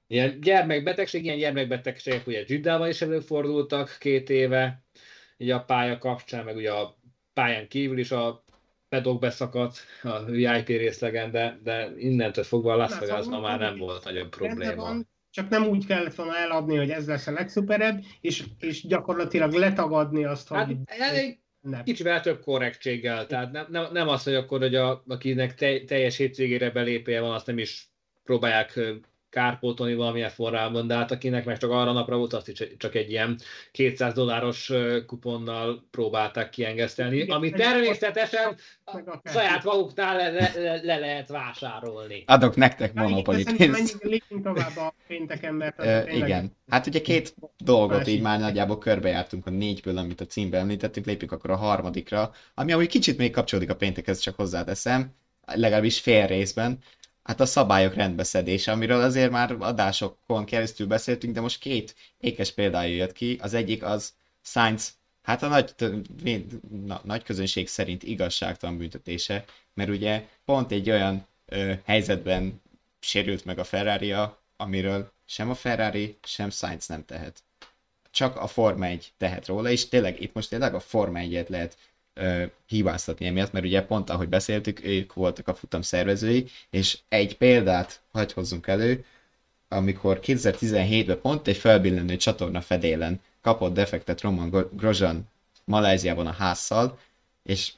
Ilyen gyermekbetegség, ilyen gyermekbetegségek ugye Giddával is előfordultak két éve, ugye a pálya kapcsán, meg ugye a pályán kívül is a pedok beszakadt a VIP részlegen, de, de innentől fogva a Las Vegas már nem volt nagyobb probléma. Van, csak nem úgy kellett volna eladni, hogy ez lesz a legszuperebb, és, és gyakorlatilag letagadni azt, hát, hogy... Elég nem. Kicsivel több korrektséggel, tehát nem, nem, nem az, hogy akkor, hogy a, akinek te, teljes hétvégére belépője van, azt nem is próbálják kárpótolni valamilyen formában, de hát akinek meg csak arra napra volt, azt is csak egy ilyen 200 dolláros kuponnal próbálták kiengesztelni, ami természetesen saját maguknál le, le, le lehet vásárolni. Adok nektek monopoli pénzt. Lépjünk tovább a pénteken, mert uh, Igen. Hát ugye két dolgot így már nagyjából körbejártunk a négyből, amit a címben említettük, lépjük akkor a harmadikra, ami amúgy kicsit még kapcsolódik a péntekhez, csak hozzáteszem, legalábbis fél részben, hát a szabályok rendbeszedése, amiről azért már adásokon keresztül beszéltünk, de most két ékes példája jött ki. Az egyik az Sainz, hát a nagy, na, nagy közönség szerint igazságtalan büntetése, mert ugye pont egy olyan ö, helyzetben sérült meg a ferrari amiről sem a Ferrari, sem Sainz nem tehet. Csak a Forma 1 tehet róla, és tényleg itt most tényleg a Forma 1-et lehet hibáztatni emiatt, mert ugye pont ahogy beszéltük, ők voltak a futam szervezői, és egy példát hagy hozzunk elő, amikor 2017-ben pont egy felbillenő csatorna fedélen kapott defektet Roman Grosjean Maláziában a házszal, és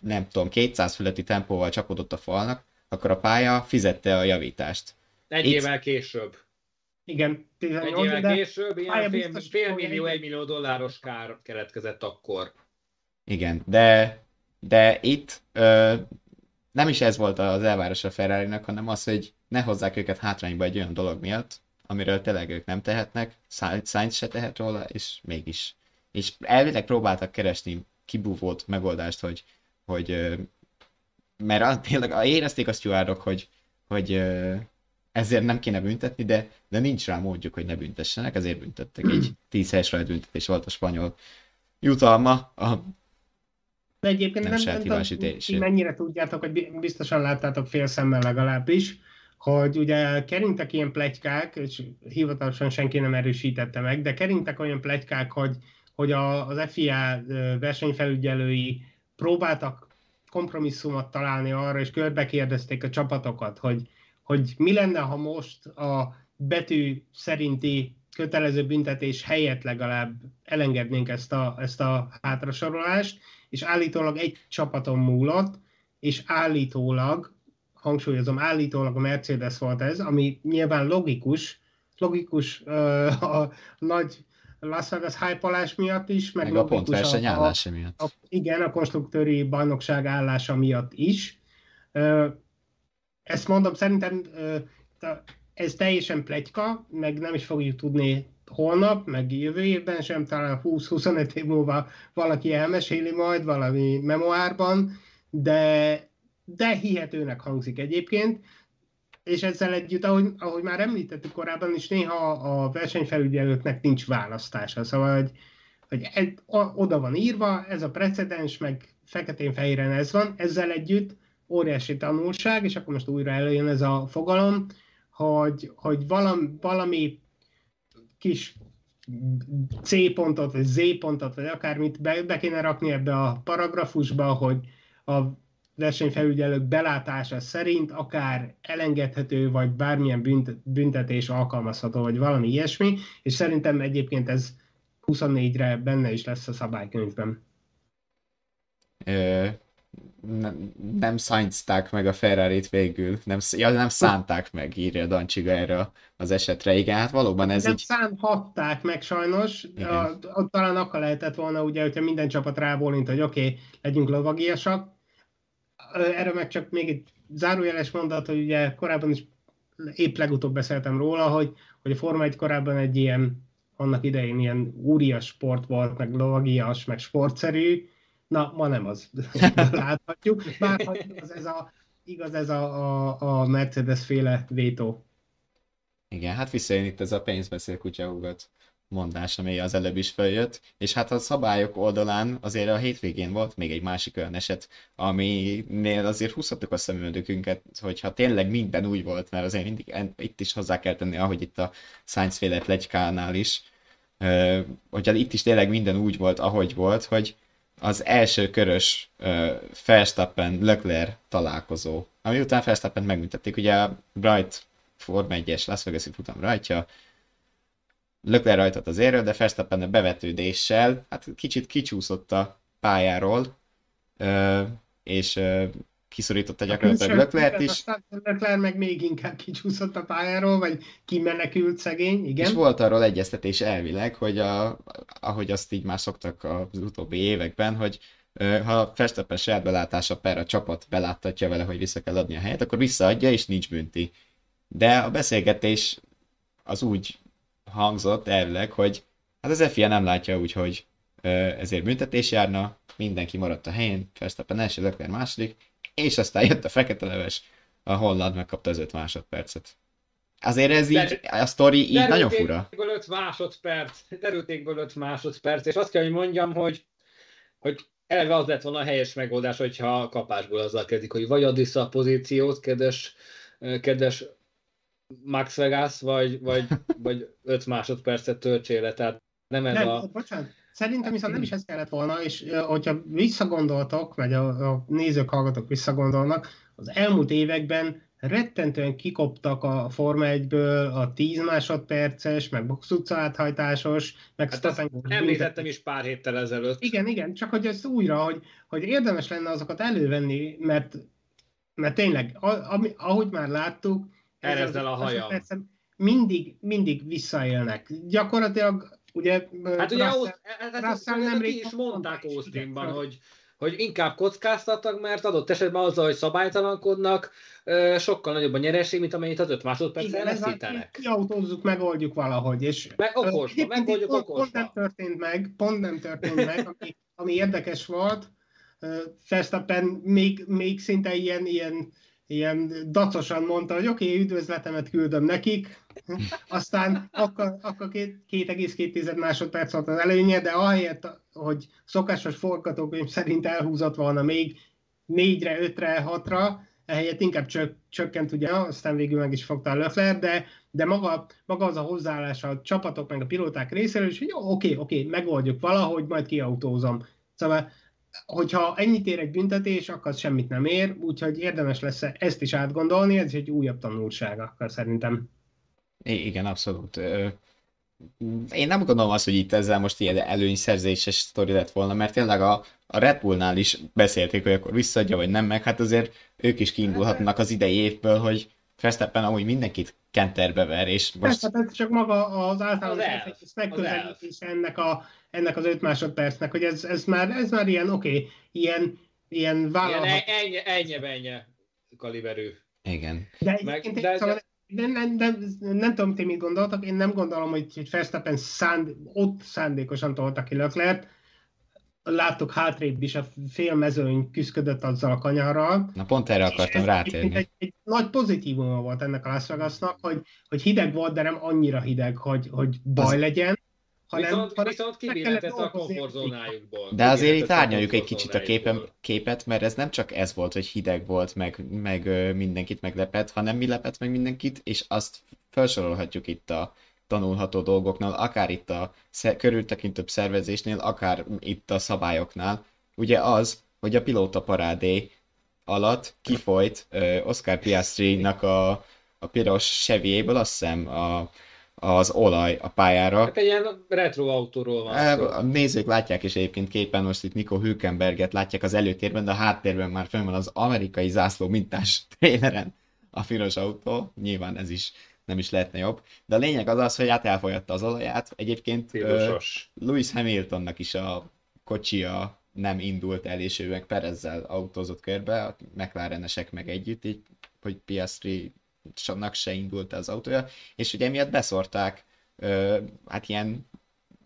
nem tudom, 200 fölötti tempóval csapódott a falnak, akkor a pálya fizette a javítást. Egy Itt... évvel később. Igen, 18, egy évvel de később ilyen fél, fél millió, egy millió dolláros kár keletkezett akkor. Igen, de, de itt ö, nem is ez volt az elvárás a ferrari hanem az, hogy ne hozzák őket hátrányba egy olyan dolog miatt, amiről tényleg ők nem tehetnek, Sainz se tehet róla, és mégis. És elvileg próbáltak keresni kibúvót megoldást, hogy, hogy mert az, tényleg érezték a stewardok, hogy, hogy ezért nem kéne büntetni, de, de nincs rá módjuk, hogy ne büntessenek, ezért büntettek. Egy 10 helyes büntetés volt a spanyol jutalma a de egyébként nem, nem, nem tudom, mennyire tudjátok, hogy biztosan láttátok fél szemmel legalábbis, hogy ugye keringtek ilyen plegykák, és hivatalosan senki nem erősítette meg, de keringtek olyan plegykák, hogy, hogy a, az FIA versenyfelügyelői próbáltak kompromisszumot találni arra, és körbe kérdezték a csapatokat, hogy, hogy mi lenne, ha most a betű szerinti kötelező büntetés helyett legalább elengednénk ezt a, ezt a hátrasorolást, és állítólag egy csapaton múlott, és állítólag, hangsúlyozom, állítólag a Mercedes volt ez, ami nyilván logikus, logikus uh, a nagy Las Vegas hype miatt is, meg, meg a pontverseny állása miatt. A, igen, a konstruktőri bajnokság állása miatt is. Uh, ezt mondom, szerintem uh, ez teljesen plegyka, meg nem is fogjuk tudni holnap, meg jövő évben sem, talán 20-25 év múlva valaki elmeséli majd valami memoárban, de, de hihetőnek hangzik egyébként, és ezzel együtt, ahogy, ahogy már említettük korábban is, néha a versenyfelügyelőknek nincs választása, szóval, hogy, hogy egy, oda van írva, ez a precedens, meg feketén-fehéren ez van, ezzel együtt óriási tanulság, és akkor most újra előjön ez a fogalom, hogy, hogy valami, valami kis C pontot, vagy Z pontot, vagy akármit be, be kéne rakni ebbe a paragrafusba, hogy a versenyfelügyelők belátása szerint akár elengedhető, vagy bármilyen büntetés alkalmazható, vagy valami ilyesmi, és szerintem egyébként ez 24-re benne is lesz a szabálykönyvben nem, nem szányzták meg a ferrari végül, nem, ja, nem szánták meg, írja Dancsiga erre az esetre. Igen, hát valóban ez nem így... szánhatták meg sajnos, a, ott talán akkor lehetett volna, ugye, hogyha minden csapat rábólint, hogy oké, okay, legyünk lovagiasak. Erre meg csak még egy zárójeles mondat, hogy ugye korábban is épp legutóbb beszéltem róla, hogy, hogy a Forma 1 korábban egy ilyen, annak idején ilyen úrias sport volt, meg lovagias, meg sportszerű, Na, ma nem az. [LAUGHS] Láthatjuk. Bár igaz ez a, igaz ez a, a, a Mercedes féle vétó. Igen, hát visszajön itt ez a pénzbeszél kutyahúgat mondás, ami az előbb is följött, és hát a szabályok oldalán azért a hétvégén volt még egy másik olyan eset, aminél azért húzhattuk a szemüldökünket, hogyha tényleg minden úgy volt, mert azért mindig itt is hozzá kell tenni, ahogy itt a Science féle plegykánál is, hogyha itt is tényleg minden úgy volt, ahogy volt, hogy az első körös Verstappen Leclerc találkozó, ami után Verstappen megműtették, ugye a Bright Form 1-es Las Vegas-i futam rajtja, Leclerc rajtat az érről, de Verstappen a bevetődéssel, hát kicsit kicsúszott a pályáról, és kiszorította hát gyakorlatilag Leclerc is. Leclerc meg még inkább kicsúszott a pályáról, vagy kimenekült szegény, igen. És volt arról egyeztetés elvileg, hogy a, ahogy azt így már szoktak az utóbbi években, hogy ha Verstappen saját belátása per a csapat beláttatja vele, hogy vissza kell adni a helyet, akkor visszaadja, és nincs bünti. De a beszélgetés az úgy hangzott elvileg, hogy hát az FIA nem látja úgy, hogy ezért büntetés járna, mindenki maradt a helyén, Verstappen első, Leclerc második, és aztán jött a fekete leves, a Holland megkapta az 5 másodpercet. Azért ez így, a sztori így nagyon fura. 5 másodperc, derültékből 5 másodperc, és azt kell, hogy mondjam, hogy, hogy eleve az lett volna a helyes megoldás, hogyha kapásból azzal kezdik, hogy vagy add vissza a pozíciót, kedves, kedves Max Vegas, vagy, vagy, vagy 5 másodpercet töltsél le, tehát nem ez nem, a... Bocsánat, Szerintem viszont nem is ez kellett volna, és hogyha visszagondoltok, vagy a, a nézők, hallgatók visszagondolnak, az elmúlt években rettentően kikoptak a Forma 1-ből a 10 másodperces, meg box utca áthajtásos, meg hát említettem is pár héttel ezelőtt. Igen, igen, csak hogy ez újra, hogy, hogy érdemes lenne azokat elővenni, mert, mert tényleg, ahogy már láttuk, ezzel a haja. Mindig, mindig visszaélnek. Gyakorlatilag Ugye, hát ugye Russell, ez, Russell nem is mondták Austinban, hogy, hogy inkább kockáztattak, mert adott esetben azzal, hogy szabálytalankodnak, sokkal nagyobb a nyereség, mint amennyit az 5 másodperccel veszítenek. Kiautózzuk, megoldjuk valahogy. És, meg okosba, megoldjuk pont, okosba. Pont nem történt meg, pont nem történt meg, ami, ami érdekes volt. Verstappen még, még szinte ilyen, ilyen ilyen dacosan mondta, hogy oké, okay, üdvözletemet küldöm nekik, aztán akkor, akkor 2,2 másodperc volt az előnye, de ahelyett, hogy szokásos forgatókönyv szerint elhúzott volna még 4-re, 5-re, 6-ra, ehelyett inkább csök, csökkent ugye, aztán végül meg is fogta a Löffler, de, de maga, maga az a hozzáállás a csapatok meg a pilóták részéről, és hogy jó, oké, oké, megoldjuk valahogy, majd kiautózom. Szóval hogyha ennyit ér egy büntetés, akkor az semmit nem ér, úgyhogy érdemes lesz ezt is átgondolni, ez egy újabb tanulság akkor szerintem. Igen, abszolút. Én nem gondolom azt, hogy itt ezzel most ilyen előnyszerzéses sztori lett volna, mert tényleg a, a Red Bullnál is beszélték, hogy akkor visszaadja, vagy nem, meg hát azért ők is kiindulhatnak az idei évből, hogy Verstappen amúgy mindenkit kenterbe ver, és most... Persze, ez csak maga az általános az megközelítés ennek, a, ennek az öt másodpercnek, hogy ez, ez, már, ez már ilyen, oké, okay, ilyen, ilyen vállalhat... Ilyen ennyi, ennyi, ennyi kaliberű. Igen. De egyébként de, de, szóval, de, nem, nem, nem tudom, ti mit gondoltak, én nem gondolom, hogy, hogy Verstappen szánd, ott szándékosan tolta ki Leclerc, láttuk hátrébb is, a fél mezőny küzdött azzal a kanyarral. Na pont erre akartam rátérni. Egy, egy nagy pozitívuma volt ennek a Las Vegasnak, hogy, hogy hideg volt, de nem annyira hideg, hogy, hogy baj Az... legyen. Hanem, viszont, hanem viszont kibilletett a komfortzónájukból. De azért itt árnyaljuk egy kicsit a képen, képet, mert ez nem csak ez volt, hogy hideg volt, meg, meg mindenkit meglepett, hanem mi lepett meg mindenkit, és azt felsorolhatjuk itt a tanulható dolgoknál, akár itt a körültekintőbb szervezésnél, akár itt a szabályoknál, ugye az, hogy a pilóta parádé alatt kifolyt uh, Oscar Piastri-nak a, a piros sevjéből, azt hiszem, a, az olaj a pályára. Hát egy ilyen retro autóról van. A nézők látják is egyébként képen, most itt Nico Hülkenberget látják az előtérben, de a háttérben már fönn van az amerikai zászló mintás tréleren a piros autó. Nyilván ez is nem is lehetne jobb. De a lényeg az az, hogy át elfolyadta az olaját. Egyébként uh, Lewis Hamiltonnak is a kocsia nem indult el, és ő meg Perezzel autózott körbe, a McLarenesek meg együtt, így, hogy Piastri csak se indult az autója, és ugye emiatt beszorták, uh, hát ilyen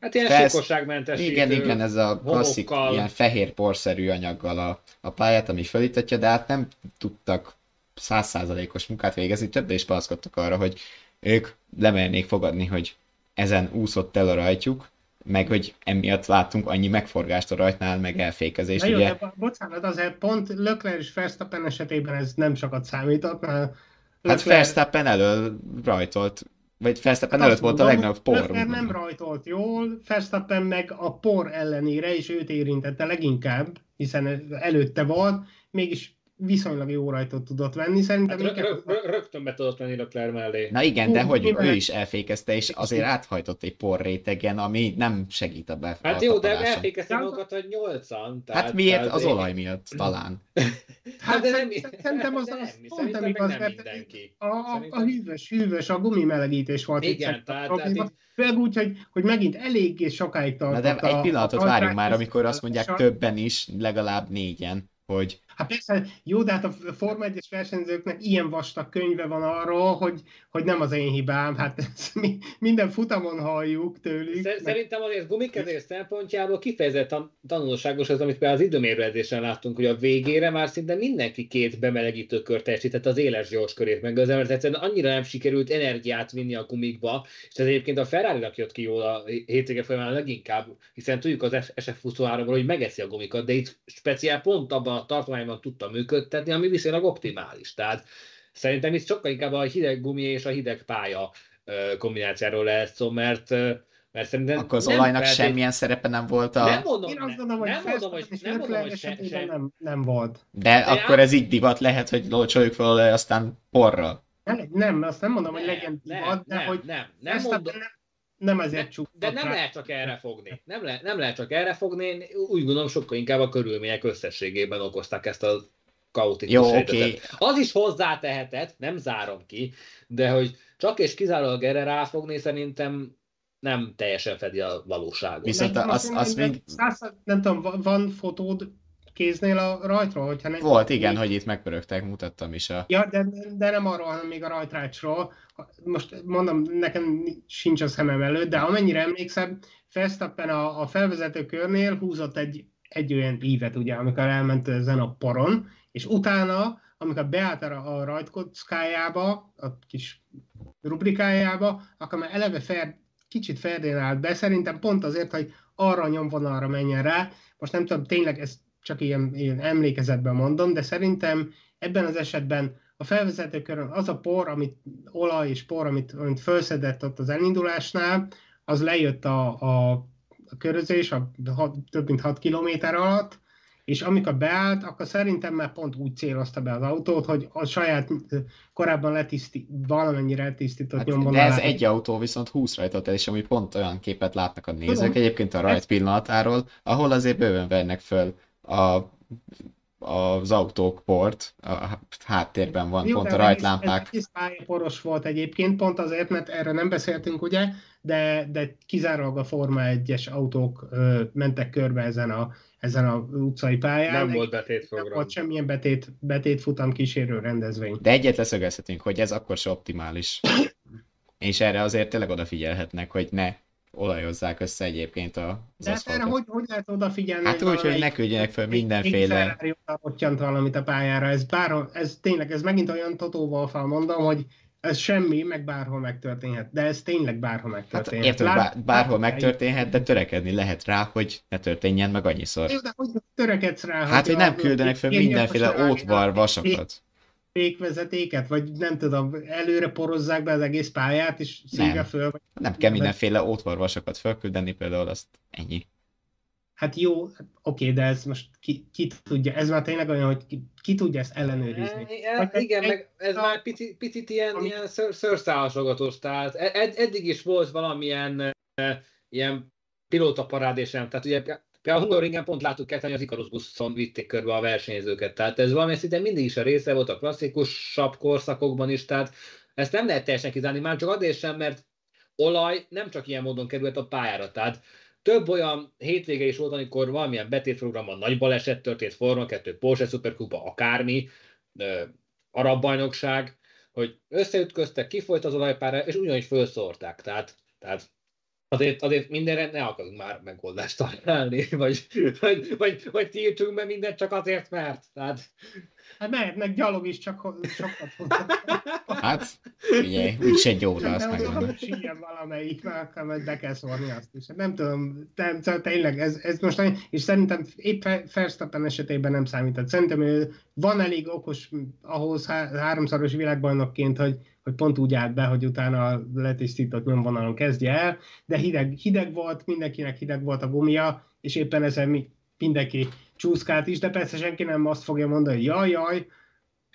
Hát ilyen felsz... sikosságmentesítő Igen, igen, ez a klasszik, homokkal. ilyen fehér porszerű anyaggal a, a pályát, ami felítatja, de hát nem tudtak százszázalékos munkát végezni, többé is panaszkodtak arra, hogy ők lemernék fogadni, hogy ezen úszott el a rajtjuk, meg hogy emiatt láttunk annyi megforgást a rajtnál, meg elfékezést. jó, ugye... de bocsánat, azért pont Leclerc és Verstappen esetében ez nem sokat számított, mert hát Leclerc... Hát Verstappen elől rajtolt, vagy Verstappen hát előtt volt a legnagyobb por. Leclerc nem rajtolt jól, Verstappen meg a por ellenére is őt érintette leginkább, hiszen előtte volt, mégis viszonylag jó rajtot tudott venni. Szerintem hát rö- rö- rögtön be tudott venni Leclerc mellé. Na igen, de hogy ő is elfékezte, és azért áthajtott egy porrétegen, ami nem segít a be. Hát jó, de elfékezte magukat, hogy nyolcan. Tehát, hát miért? Az olaj miatt talán. Hát de nem, szerintem az, az pont nem igaz, mert mindenki. A, a, a hűvös, hűvös, a gumimelegítés volt Igen, itt tehát, itt... Főleg úgy, hogy, hogy megint eléggé sokáig tartott. Na de egy pillanatot várjunk már, amikor azt mondják többen is, legalább négyen, hogy Hát persze, jó, de hát a Forma 1-es versenyzőknek ilyen vastag könyve van arról, hogy, hogy nem az én hibám, hát ezt mi, minden futamon halljuk tőlük. Szerintem azért gumikezés szempontjából kifejezetten tanulságos az, amit például az időmérőzésen láttunk, hogy a végére már szinte mindenki két bemelegítő kört teljesített az éles gyors körét meg az mert egyszerűen annyira nem sikerült energiát vinni a gumikba, és ez egyébként a ferrari jött ki jól a hétvége folyamán leginkább, hiszen tudjuk az SF23-ról, hogy megeszi a gumikat, de itt speciál pont abban a tartományban arányban tudta működtetni, ami viszonylag optimális. Tehát szerintem itt sokkal inkább a hideg gumi és a hideg pálya kombinációról lehet szó, mert mert szerintem Akkor az olajnak feltét... semmilyen szerepe nem volt a... Nem mondom, Én azt gondolom, hogy nem mondom, hogy, nem, mondom, hogy se, se... Nem, nem volt. De, De akkor ez így divat lehet, hogy locsoljuk fel olaj, aztán porral. Nem, nem, azt nem mondom, hogy legyen divat, de hogy nem, nem, mondom, nem, nem ezért csuk. De nem rá. lehet csak erre fogni. Nem, le, nem lehet csak erre fogni. Úgy gondolom, sokkal inkább a körülmények összességében okozták ezt a kaotikus Jó, okay. Az is hozzátehetett, nem zárom ki, de hogy csak és kizárólag erre ráfogni szerintem nem teljesen fedi a valóságot. Viszont az, az, az még... Száz, nem tudom, van fotód kéznél a rajtról? Hogyha nem, Volt, igen, hogy itt megpörögtek, mutattam is a... Ja, de, de nem arról, hanem még a rajtrácsról. Most mondom, nekem sincs a szemem előtt, de amennyire emlékszem, Verstappen a, a felvezető körnél húzott egy, egy olyan ívet, ugye, amikor elment ezen a poron, és utána, amikor beállt a, a rajtkockájába, a kis rubrikájába, akkor már eleve fer, kicsit ferdén állt be, szerintem pont azért, hogy arra a nyomvonalra menjen rá. Most nem tudom, tényleg ezt csak ilyen, ilyen emlékezetben mondom, de szerintem ebben az esetben a felvezetőkörön az a por, amit olaj és por, amit, amit felszedett ott az elindulásnál, az lejött a, a, a körözés a, a több mint 6 kilométer alatt, és amikor beállt, akkor szerintem már pont úgy célozta be az autót, hogy a saját korábban letiszti, valamennyire letisztított hát, nyomvonalát. De ez egy autó viszont 20 rajtot el, és ami pont olyan képet látnak a nézők Tudom. egyébként a rajt pillanatáról, ahol azért bőven vennek föl a, az autók port, a háttérben van Jó, pont a rajtlámpák. Ez, ez poros volt egyébként, pont azért, mert erre nem beszéltünk, ugye, de, de kizárólag a Forma 1-es autók ö, mentek körbe ezen a, ezen a utcai pályán. Nem volt betétprogram. Nem volt semmilyen betét, betétfutam kísérő rendezvény. De egyet leszögezhetünk, hogy ez akkor se optimális. És erre azért tényleg odafigyelhetnek, hogy ne olajozzák össze egyébként a De hát erre hogy, hogy lehet odafigyelni? Hát úgy, hogy ne küldjenek fel mindenféle... Ottyant valamit a pályára, ez, bár, ez tényleg, ez megint olyan totóval felmondom, hogy ez semmi, meg bárhol megtörténhet. De ez tényleg bárhol megtörténhet. Hát értem, bár, bárhol megtörténhet, de törekedni lehet rá, hogy ne történjen meg annyiszor. Jó, de hogy törekedsz rá? Hát, hogy, hogy nem küldenek fel mindenféle ótvar vasakat fékvezetéket, vagy nem tudom, előre porozzák be az egész pályát, és szívja föl. Vagy... Nem kell mindenféle ótvarvasokat felküldeni, például azt ennyi. Hát jó, oké, de ez most ki, ki tudja, ez már tényleg olyan, hogy ki, ki tudja ezt ellenőrizni. E, e, igen, meg ez a, már picit, picit ilyen, ami... ilyen ször, szőrszálasogatós, tehát ed, eddig is volt valamilyen e, ilyen pilótaparádésem, tehát ugye Például a Hungaroringen pont láttuk ketten, hogy az Icarus buszon vitték körbe a versenyzőket. Tehát ez valami szinte mindig is a része volt a klasszikusabb korszakokban is, tehát ezt nem lehet teljesen kizárni, már csak azért sem, mert olaj nem csak ilyen módon került a pályára. Tehát több olyan hétvége is volt, amikor valamilyen betétprogramban nagy baleset történt, Forma 2, Porsche Superkupa, akármi, arab bajnokság, hogy összeütköztek, kifolyt az olajpára, és ugyanúgy felszórták. Tehát, tehát azért, azért mindenre ne akarunk már megoldást találni, [LAUGHS] vagy, vagy, vagy, vagy tiltsunk be mindent csak azért, mert. Tehát, Hát mehetnek gyalog is, csak sokat Hát, ugye, úgyse egy óra, azt megmondom. Síjen valamelyik, mert be kell szórni azt is. Hát nem tudom, te, tényleg, ez, ez most, és szerintem épp Verstappen esetében nem számított. Szerintem ő van elég okos ahhoz há- háromszoros világbajnokként, hogy, hogy pont úgy állt be, hogy utána a letisztított nyomvonalon kezdje el, de hideg, hideg volt, mindenkinek hideg volt a gumia, és éppen ezen mi, mindenki csúszkált is, de persze senki nem azt fogja mondani, hogy jaj, jaj,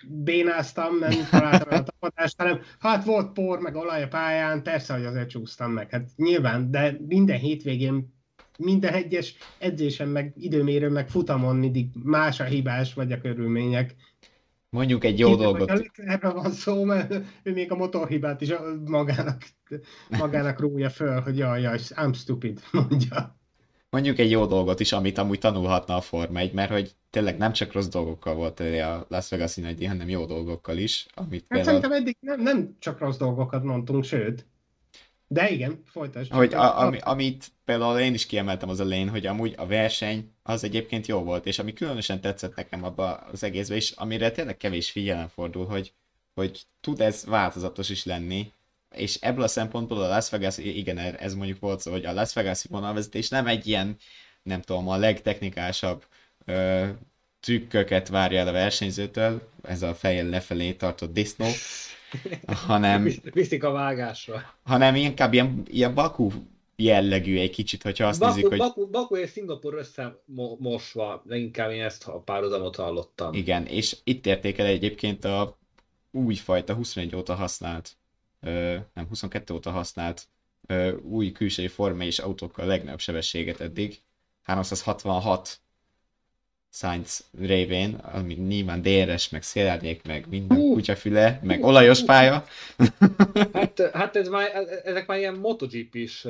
bénáztam, nem [LAUGHS] találtam a tapadást, hanem hát volt por, meg olaj a pályán, persze, hogy azért csúsztam meg. Hát nyilván, de minden hétvégén, minden egyes edzésen, meg időmérő, meg futamon mindig más a hibás, vagy a körülmények. Mondjuk egy jó Én dolgot. Erről van szó, mert ő még a motorhibát is magának, magának rúgja föl, hogy jaj, jaj, I'm stupid, mondja mondjuk egy jó dolgot is, amit amúgy tanulhatna a Forma 1, mert hogy tényleg nem csak rossz dolgokkal volt a Las vegas nagy hanem jó dolgokkal is. Amit hát például... szerintem eddig nem, nem csak rossz dolgokat mondtunk, sőt. De igen, folytasd. Hogy a, ami, amit például én is kiemeltem az elején, hogy amúgy a verseny az egyébként jó volt, és ami különösen tetszett nekem abba az egészben, és amire tényleg kevés figyelem fordul, hogy, hogy tud ez változatos is lenni, és ebből a szempontból a Las Vegas, igen, ez mondjuk volt szó, hogy a Las Vegas vonalvezetés nem egy ilyen, nem tudom, a legtechnikásabb ö, trükköket várja el a versenyzőtől, ez a fejjel lefelé tartott disznó, hanem... Viszik a vágásra. Hanem inkább ilyen, ilyen Baku jellegű egy kicsit, hogyha azt Baku, nézzük, hogy... Baku, Baku és Szingapur összemosva, leginkább én ezt a párhuzamot hallottam. Igen, és itt értékel egyébként a újfajta 21 óta használt nem 22 óta használt új külsői forma és autókkal a legnagyobb sebességet eddig. 366 Sainz révén, ami nyilván DRS, meg szélárnyék, meg minden uh, kutyafüle, meg olajos pálya. [LAUGHS] hát, hát ez már, ezek már ilyen MotoGP-s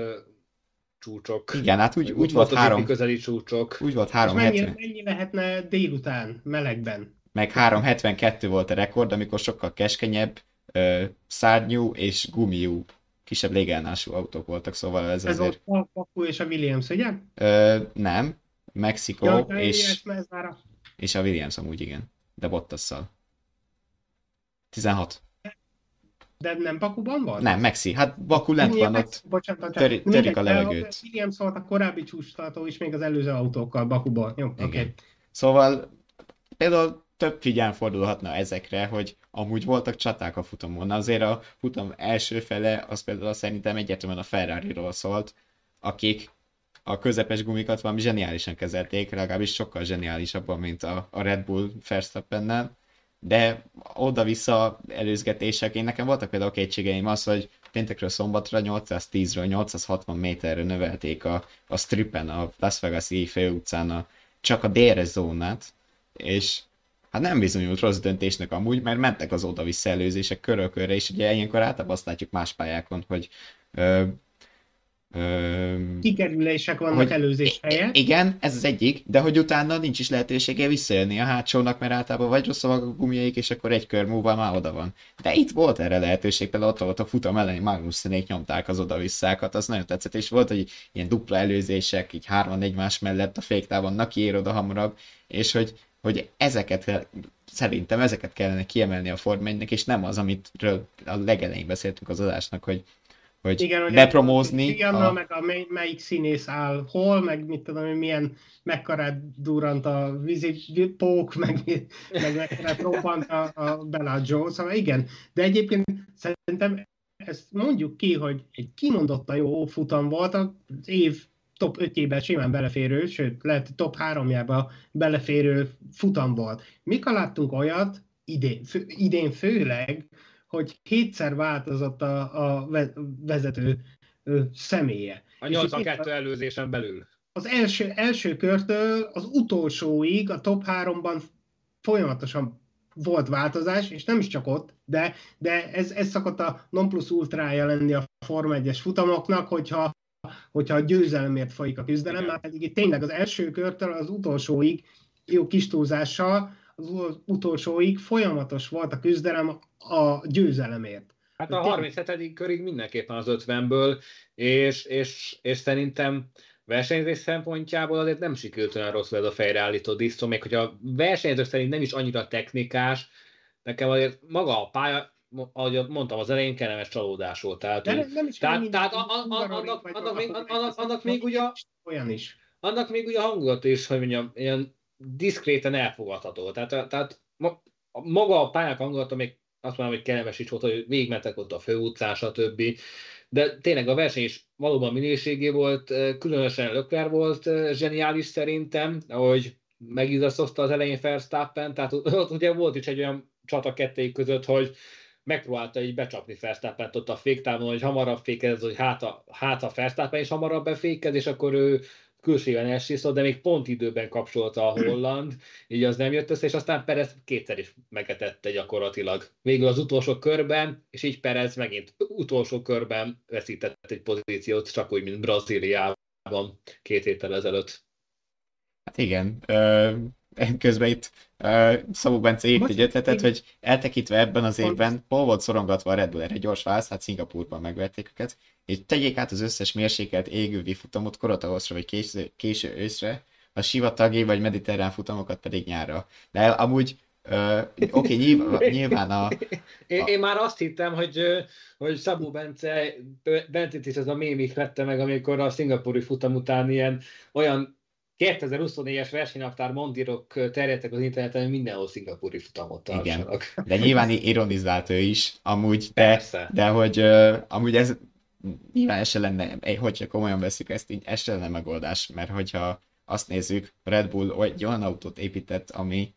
csúcsok. Igen, hát úgy, úgy volt három... közeli csúcsok. Úgy volt három mennyi, mennyi lehetne délután, melegben? Meg 372 volt a rekord, amikor sokkal keskenyebb, ö, szárnyú és gumiú kisebb légelnású autók voltak, szóval ez, ez azért... volt a Baku és a Williams, ugye? Ö, nem, Mexikó ja, és, a... és a Williams amúgy igen, de Bottasszal. 16. De nem Bakuban van? Nem, Mexi. Hát Baku lent van ott. Bocsánat, töri, törik a levegőt. Williams volt a korábbi csúcstartó is még az előző autókkal Bakuban. Jó, oké. Okay. Szóval például több figyelm fordulhatna ezekre, hogy amúgy voltak csaták a futamon. Azért a futam első fele az például szerintem egyértelműen a Ferrari-ról szólt, akik a közepes gumikat valami zseniálisan kezelték, legalábbis sokkal zseniálisabban, mint a, a Red Bull Verstappennel, de oda-vissza előzgetések, én nekem voltak például kétségeim az, hogy péntekről szombatra 810-ről 860 méterre növelték a, a strippen, a Las Vegas-i főutcán a, csak a DRS zónát, és hát nem bizonyult rossz döntésnek amúgy, mert mentek az oda-vissza előzések körölkörre, és ugye ilyenkor általában azt látjuk más pályákon, hogy ö, kikerülések vannak hogy előzés helyett. Igen, ez az egyik, de hogy utána nincs is lehetősége visszajönni a hátsónak, mert általában vagy rossz a gumiaik, és akkor egy kör múlva már oda van. De itt volt erre lehetőség, például ott volt a futam elején Magnussenék nyomták az oda-visszákat, az nagyon tetszett, és volt, hogy ilyen dupla előzések, így hárman egymás mellett a féktávon, na kiér oda hamarabb, és hogy hogy ezeket szerintem ezeket kellene kiemelni a Form és nem az, amitről a legelején beszéltünk az adásnak, hogy hogy Igen, bepromózni. Igen, a... meg a mely, melyik színész áll hol, meg mit tudom, hogy milyen mekkorát durant a vízipók, meg, meg mekkorát [LAUGHS] robbant a, a Bellagio, szóval igen. De egyébként szerintem ezt mondjuk ki, hogy egy kimondottan jó futam volt, az év top 5-ébe simán beleférő, sőt, lehet top 3-jába beleférő futam volt. Mikor láttunk olyat, idén, fő, idén főleg, hogy kétszer változott a, a vezető személye. A 82 előzésen belül. Az első, első körtől az utolsóig a top 3-ban folyamatosan volt változás, és nem is csak ott, de, de ez, ez szokott a non plus ultrája lenni a Forma 1-es futamoknak, hogyha hogyha a győzelemért folyik a küzdelem, már pedig itt tényleg az első körtől az utolsóig, jó kis túlzással, az utolsóig folyamatos volt a küzdelem a győzelemért. Hát a 37. körig mindenképpen az 50-ből, és, és, és szerintem versenyzés szempontjából azért nem sikerült olyan rosszul ez a fejreállító disztó, még hogyha a versenyzők szerint nem is annyira technikás, nekem azért maga a pálya, ahogy mondtam az elején, kellemes csalódás volt. Tehát, De nem, is tehát, tehát annak még ugye olyan is. Annak még ugye a hangulat is, hogy mondjam, ilyen diszkréten elfogadható. Tehát, tehát maga a pályák hangulata még azt mondom, hogy kellemes is volt, hogy végigmentek ott a főutcán, stb. De tényleg a verseny is valóban minőségé volt, különösen Lökler volt zseniális szerintem, ahogy megizasztozta az elején Verstappen, tehát ott ugye volt is egy olyan csata kettőjük között, hogy megpróbálta így becsapni Verstappent ott a féktávon, hogy hamarabb fékez, hogy hát a, hát a Verstappen is hamarabb befékez, és akkor ő külsően elsíszott, de még pont időben kapcsolta a holland, így az nem jött össze, és aztán Perez kétszer is megetette gyakorlatilag. Végül az utolsó körben, és így Perez megint utolsó körben veszített egy pozíciót, csak úgy, mint Brazíliában két héttel ezelőtt. Hát igen, közben itt uh, Szabó Bence írt egy ötletet, hogy eltekintve ebben az évben hol volt szorongatva a Red Bull? Erre gyors válasz, hát Szingapurban megverték őket, és tegyék át az összes mérsékelt égővi futamot korotavaszra vagy késő, késő őszre, a sivatagi vagy mediterrán futamokat pedig nyárra. De amúgy Uh, Oké, okay, nyilván, nyilván a, a... Én, én, már azt hittem, hogy, hogy Szabó Bence, Bencét is ez a mémik vette meg, amikor a szingapúri futam után ilyen olyan 2024-es versenynaptár mondírok terjedtek az interneten, hogy mindenhol szingapúri futamot tartsanak. Igen, de nyilván ironizált ő is, amúgy, de, Persze. de hogy uh, amúgy ez nyilván ez se lenne, hogyha komolyan veszük ezt, így ez se lenne megoldás, mert hogyha azt nézzük, Red Bull egy olyan autót épített, ami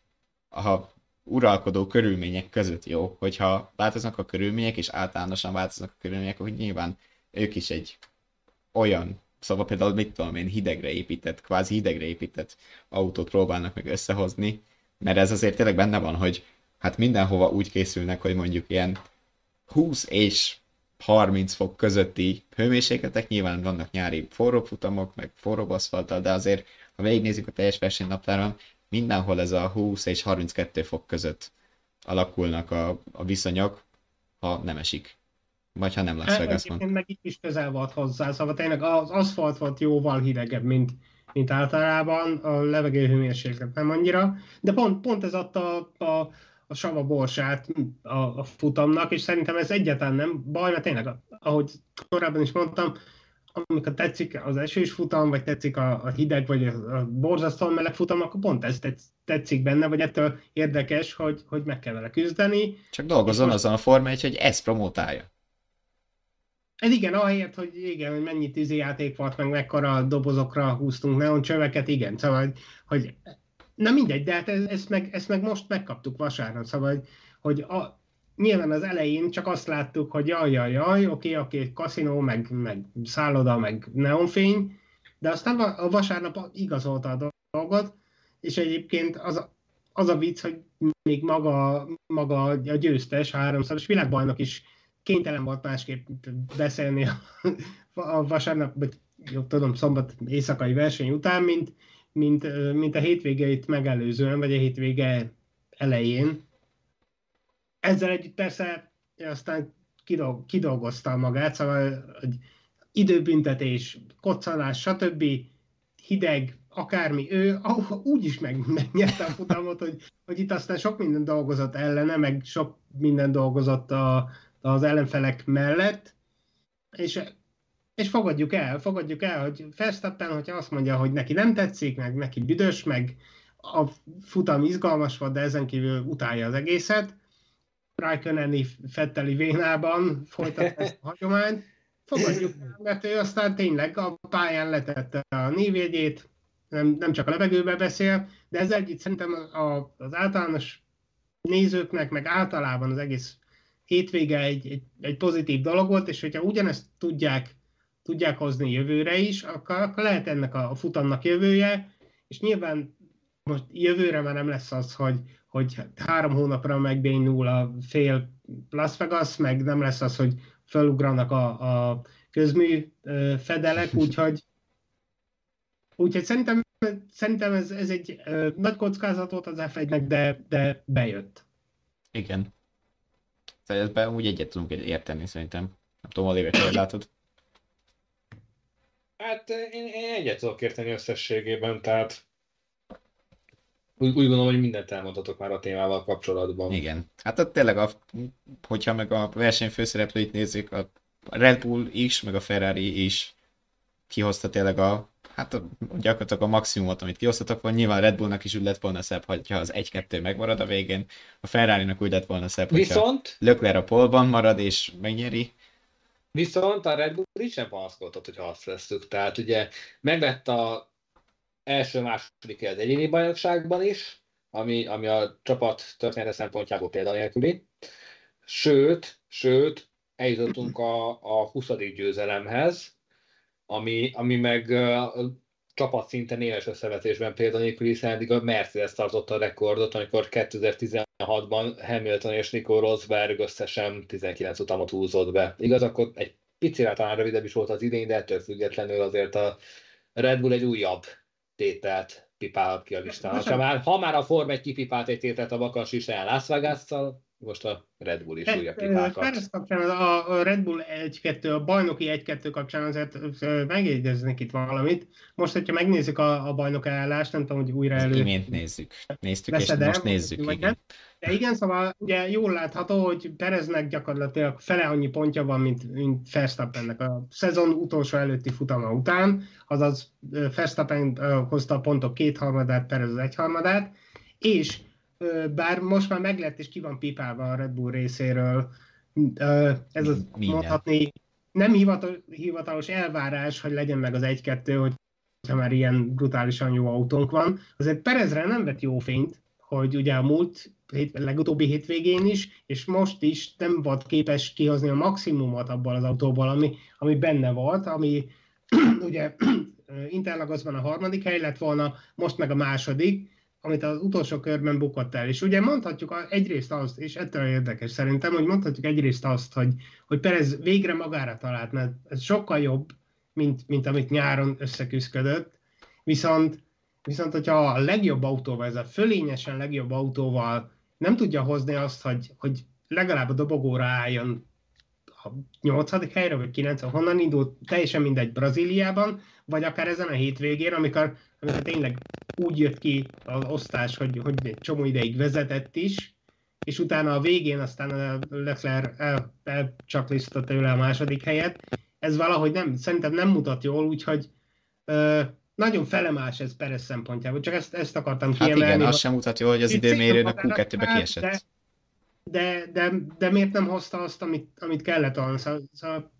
a uralkodó körülmények között jó, hogyha változnak a körülmények, és általánosan változnak a körülmények, hogy nyilván ők is egy olyan Szóval például, mit tudom én, hidegre épített, kvázi hidegre épített autót próbálnak meg összehozni, mert ez azért tényleg benne van, hogy hát mindenhova úgy készülnek, hogy mondjuk ilyen 20 és 30 fok közötti hőmérsékletek, nyilván vannak nyári forró futamok, meg forró aszfalttal, de azért, ha végignézzük a teljes versenynaptáron, mindenhol ez a 20 és 32 fok között alakulnak a, a viszonyok, ha nem esik. Vagy ha nem Las Vegas van. meg itt is közel volt hozzá, szóval tényleg az aszfalt volt jóval hidegebb, mint, mint általában, a levegő hőmérséklet nem annyira, de pont, pont ez adta a, a, a sava borsát a, a futamnak, és szerintem ez egyáltalán nem baj, mert tényleg, ahogy korábban is mondtam, amikor tetszik az esős futam, vagy tetszik a, a hideg, vagy a, a borzasztóan meleg futam, akkor pont ez tetszik benne, vagy ettől érdekes, hogy, hogy meg kell vele küzdeni. Csak dolgozzon most... azon a forma, hogy ezt promotálja. Ez igen, ahelyett, hogy igen, hogy mennyi tűzi játék volt, meg mekkora dobozokra húztunk neon csöveket, igen, szóval, hogy, hogy na mindegy, de hát ezt meg, ezt meg most megkaptuk vasárnap, szóval, hogy, hogy a, nyilván az elején csak azt láttuk, hogy jaj, jaj, jaj, oké, oké, kaszinó, meg, meg szálloda, meg neonfény, de aztán a vasárnap igazolta a dolgot, és egyébként az, az a vicc, hogy még maga, maga a győztes, háromszoros világbajnok is kénytelen volt másképp beszélni a, vasárnap, vagy jobb tudom, szombat éjszakai verseny után, mint, mint, mint a hétvégeit megelőzően, vagy a hétvége elején. Ezzel együtt persze aztán kidolgozta magát, szóval hogy időbüntetés, koccanás, stb. hideg, akármi, ő úgy is meg, megnyerte a futamot, hogy, hogy itt aztán sok minden dolgozott ellene, meg sok minden dolgozott a, az ellenfelek mellett, és, és fogadjuk el, fogadjuk el, hogy Verstappen, hogyha azt mondja, hogy neki nem tetszik, meg neki büdös, meg a futam izgalmas volt, de ezen kívül utálja az egészet, Raikkoneni Fetteli vénában folytat ezt a hagyományt, fogadjuk el, mert ő aztán tényleg a pályán letette a névjegyét, nem, nem csak a levegőbe beszél, de ez együtt szerintem az általános nézőknek, meg általában az egész hétvége egy, egy, egy pozitív dolog volt, és hogyha ugyanezt tudják, tudják hozni jövőre is, akkor, akkor lehet ennek a, futamnak jövője, és nyilván most jövőre már nem lesz az, hogy, hogy három hónapra megbénul a fél Las Vegas, meg nem lesz az, hogy felugranak a, a közmű fedelek, úgyhogy úgyhogy szerintem, szerintem ez, ez egy nagy kockázatot az F1-nek, de, de bejött. Igen. Tehát ebben úgy egyet tudunk érteni szerintem. Nem tudom, Oliver, hogy látod? Hát én, én egyet tudok érteni összességében, tehát úgy, úgy gondolom, hogy mindent elmondhatok már a témával kapcsolatban. Igen. Hát ott tényleg, a, hogyha meg a verseny főszereplőit nézzük, a Red Bull is, meg a Ferrari is kihozta tényleg a, hát a, gyakorlatilag a maximumot, amit kihoztatok volna. Nyilván Red Bullnak is úgy lett volna szebb, hogyha az 1-2 megmarad a végén. A Ferrari-nak úgy lett volna szebb, Viszont... Lökler a polban marad és megnyeri. Viszont a Red Bull is sem panaszkodott, hogy azt vesztük. Tehát ugye megvett a első-második az egyéni bajnokságban is, ami, ami a csapat története szempontjából példanélküli. Sőt, sőt, eljutottunk a, a 20. győzelemhez, ami, ami meg a csapat szinten éles összevetésben példanélkül, hiszen eddig a Mercedes tartotta a rekordot, amikor 2016-ban Hamilton és Nico Rosberg összesen 19 utamot húzott be. Igaz, akkor egy picire talán rövidebb is volt az idény, de ettől függetlenül azért a Red Bull egy újabb tételt pipál ki a listán. Ha már, ha már a Form egy kipipált egy tételt a Vakas is el Las vegas most a Red Bull is Red, újabb pipákat. Perez kapcsán a Red Bull 1-2, a bajnoki 1-2 kapcsán azért megjegyeznek itt valamit. Most, hogyha megnézzük a, a bajnok állást, nem tudom, hogy újra elő... Imént nézzük. Néztük, és most nézzük. Igen. De igen, szóval ugye jól látható, hogy Pereznek gyakorlatilag fele annyi pontja van, mint, mint Verstappennek a szezon utolsó előtti futama után, azaz Verstappen hozta a pontok kétharmadát, Perez az egyharmadát, és bár most már meglett és ki van pipálva a Red Bull részéről, ez az Minden. mondhatni nem hivatalos elvárás, hogy legyen meg az 1-2, hogy ha már ilyen brutálisan jó autónk van. Azért Perezre nem vett jó fényt, hogy ugye a múlt hét, legutóbbi hétvégén is, és most is nem volt képes kihozni a maximumot abból az autóból, ami, ami benne volt, ami [CLEARS THROAT] ugye [CLEARS THROAT] Interlagosban a harmadik hely lett volna, most meg a második, amit az utolsó körben bukott el. És ugye mondhatjuk egyrészt azt, és ettől érdekes szerintem, hogy mondhatjuk egyrészt azt, hogy, hogy Perez végre magára talált, mert ez sokkal jobb, mint, mint amit nyáron összeküzdött, viszont, viszont hogyha a legjobb autóval, ez a fölényesen legjobb autóval nem tudja hozni azt, hogy, hogy legalább a dobogóra álljon a nyolcadik helyre, vagy kilenc, honnan indult, teljesen mindegy Brazíliában, vagy akár ezen a hétvégén, amikor, amikor tényleg úgy jött ki az osztás, hogy, hogy egy csomó ideig vezetett is, és utána a végén aztán a Leclerc el, elcsaklisztott tőle a második helyet. Ez valahogy nem, szerintem nem mutat jól, úgyhogy ö, nagyon felemás ez Perez szempontjából, csak ezt, ezt akartam hát kiemelni. Hát igen, azt sem mutat jól, hogy az időmérőn a Q2-be kiesett. De, de, de, de miért nem hozta azt, amit, amit kellett volna? Szóval, szóval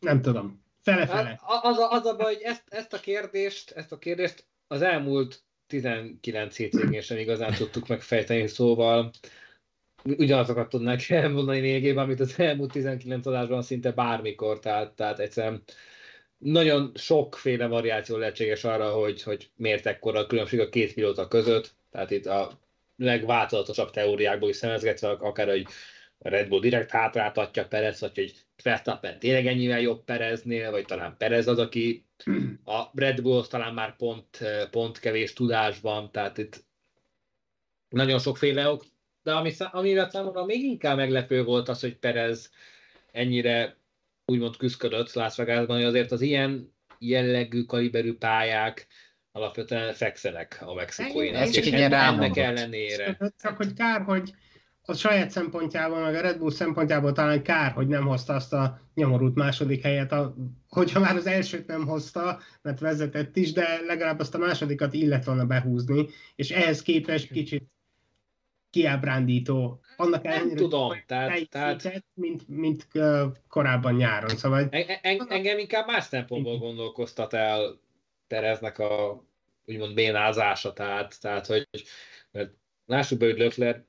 nem tudom. Fele-fele. Hát, az, a, az a baj, hogy ezt, ezt, a kérdést, ezt a kérdést az elmúlt 19 hétvégén sem igazán tudtuk megfejteni, szóval ugyanazokat tudnák elmondani lényegében, amit az elmúlt 19 adásban szinte bármikor, tehát, tehát egyszerűen nagyon sokféle variáció lehetséges arra, hogy, hogy miért ekkora a különbség a két pilóta között, tehát itt a legváltozatosabb teóriákból is szemezgetve, akár, hogy Red Bull direkt hátráltatja Perez, vagy hogy Verstappen tényleg ennyivel jobb Pereznél, vagy talán Perez az, aki a Red Bull talán már pont, pont kevés tudásban, tehát itt nagyon sokféle ok, de ami, amivel számomra még inkább meglepő volt az, hogy Perez ennyire úgymond küzdködött Las Vegasban, hogy azért az ilyen jellegű, kaliberű pályák alapvetően fekszenek a mexikói. Ez csak egy ilyen ennek ellenére. Csak hogy kár, hogy a saját szempontjából, meg a Red Bull szempontjából talán kár, hogy nem hozta azt a nyomorult második helyet, a, hogyha már az elsőt nem hozta, mert vezetett is, de legalább azt a másodikat illet volna behúzni, és ehhez képest kicsit kiábrándító. Annak nem ellenére, tudom, tehát, tehát... Mint, mint korábban nyáron. Szóval... En, en, engem inkább más szempontból gondolkoztat el Tereznek a úgymond bénázása, tehát, tehát hogy mert lássuk be, hogy Lökler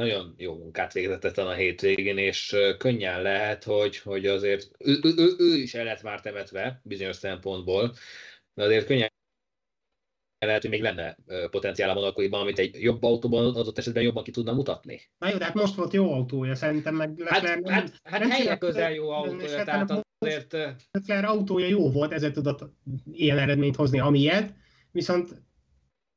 nagyon jó munkát végzett a hétvégén, és könnyen lehet, hogy, hogy azért ő, ő, ő, ő is el lett már temetve bizonyos szempontból, de azért könnyen lehet, hogy még lenne potenciál a monakóiban, amit egy jobb autóban adott esetben jobban ki tudna mutatni. Na jó, de hát most volt jó autója, szerintem meg hát, hát, hát, hát helyre közel jó autója, tehát azért... Leclerc autója jó volt, ezért tudott ilyen eredményt hozni, amilyet, viszont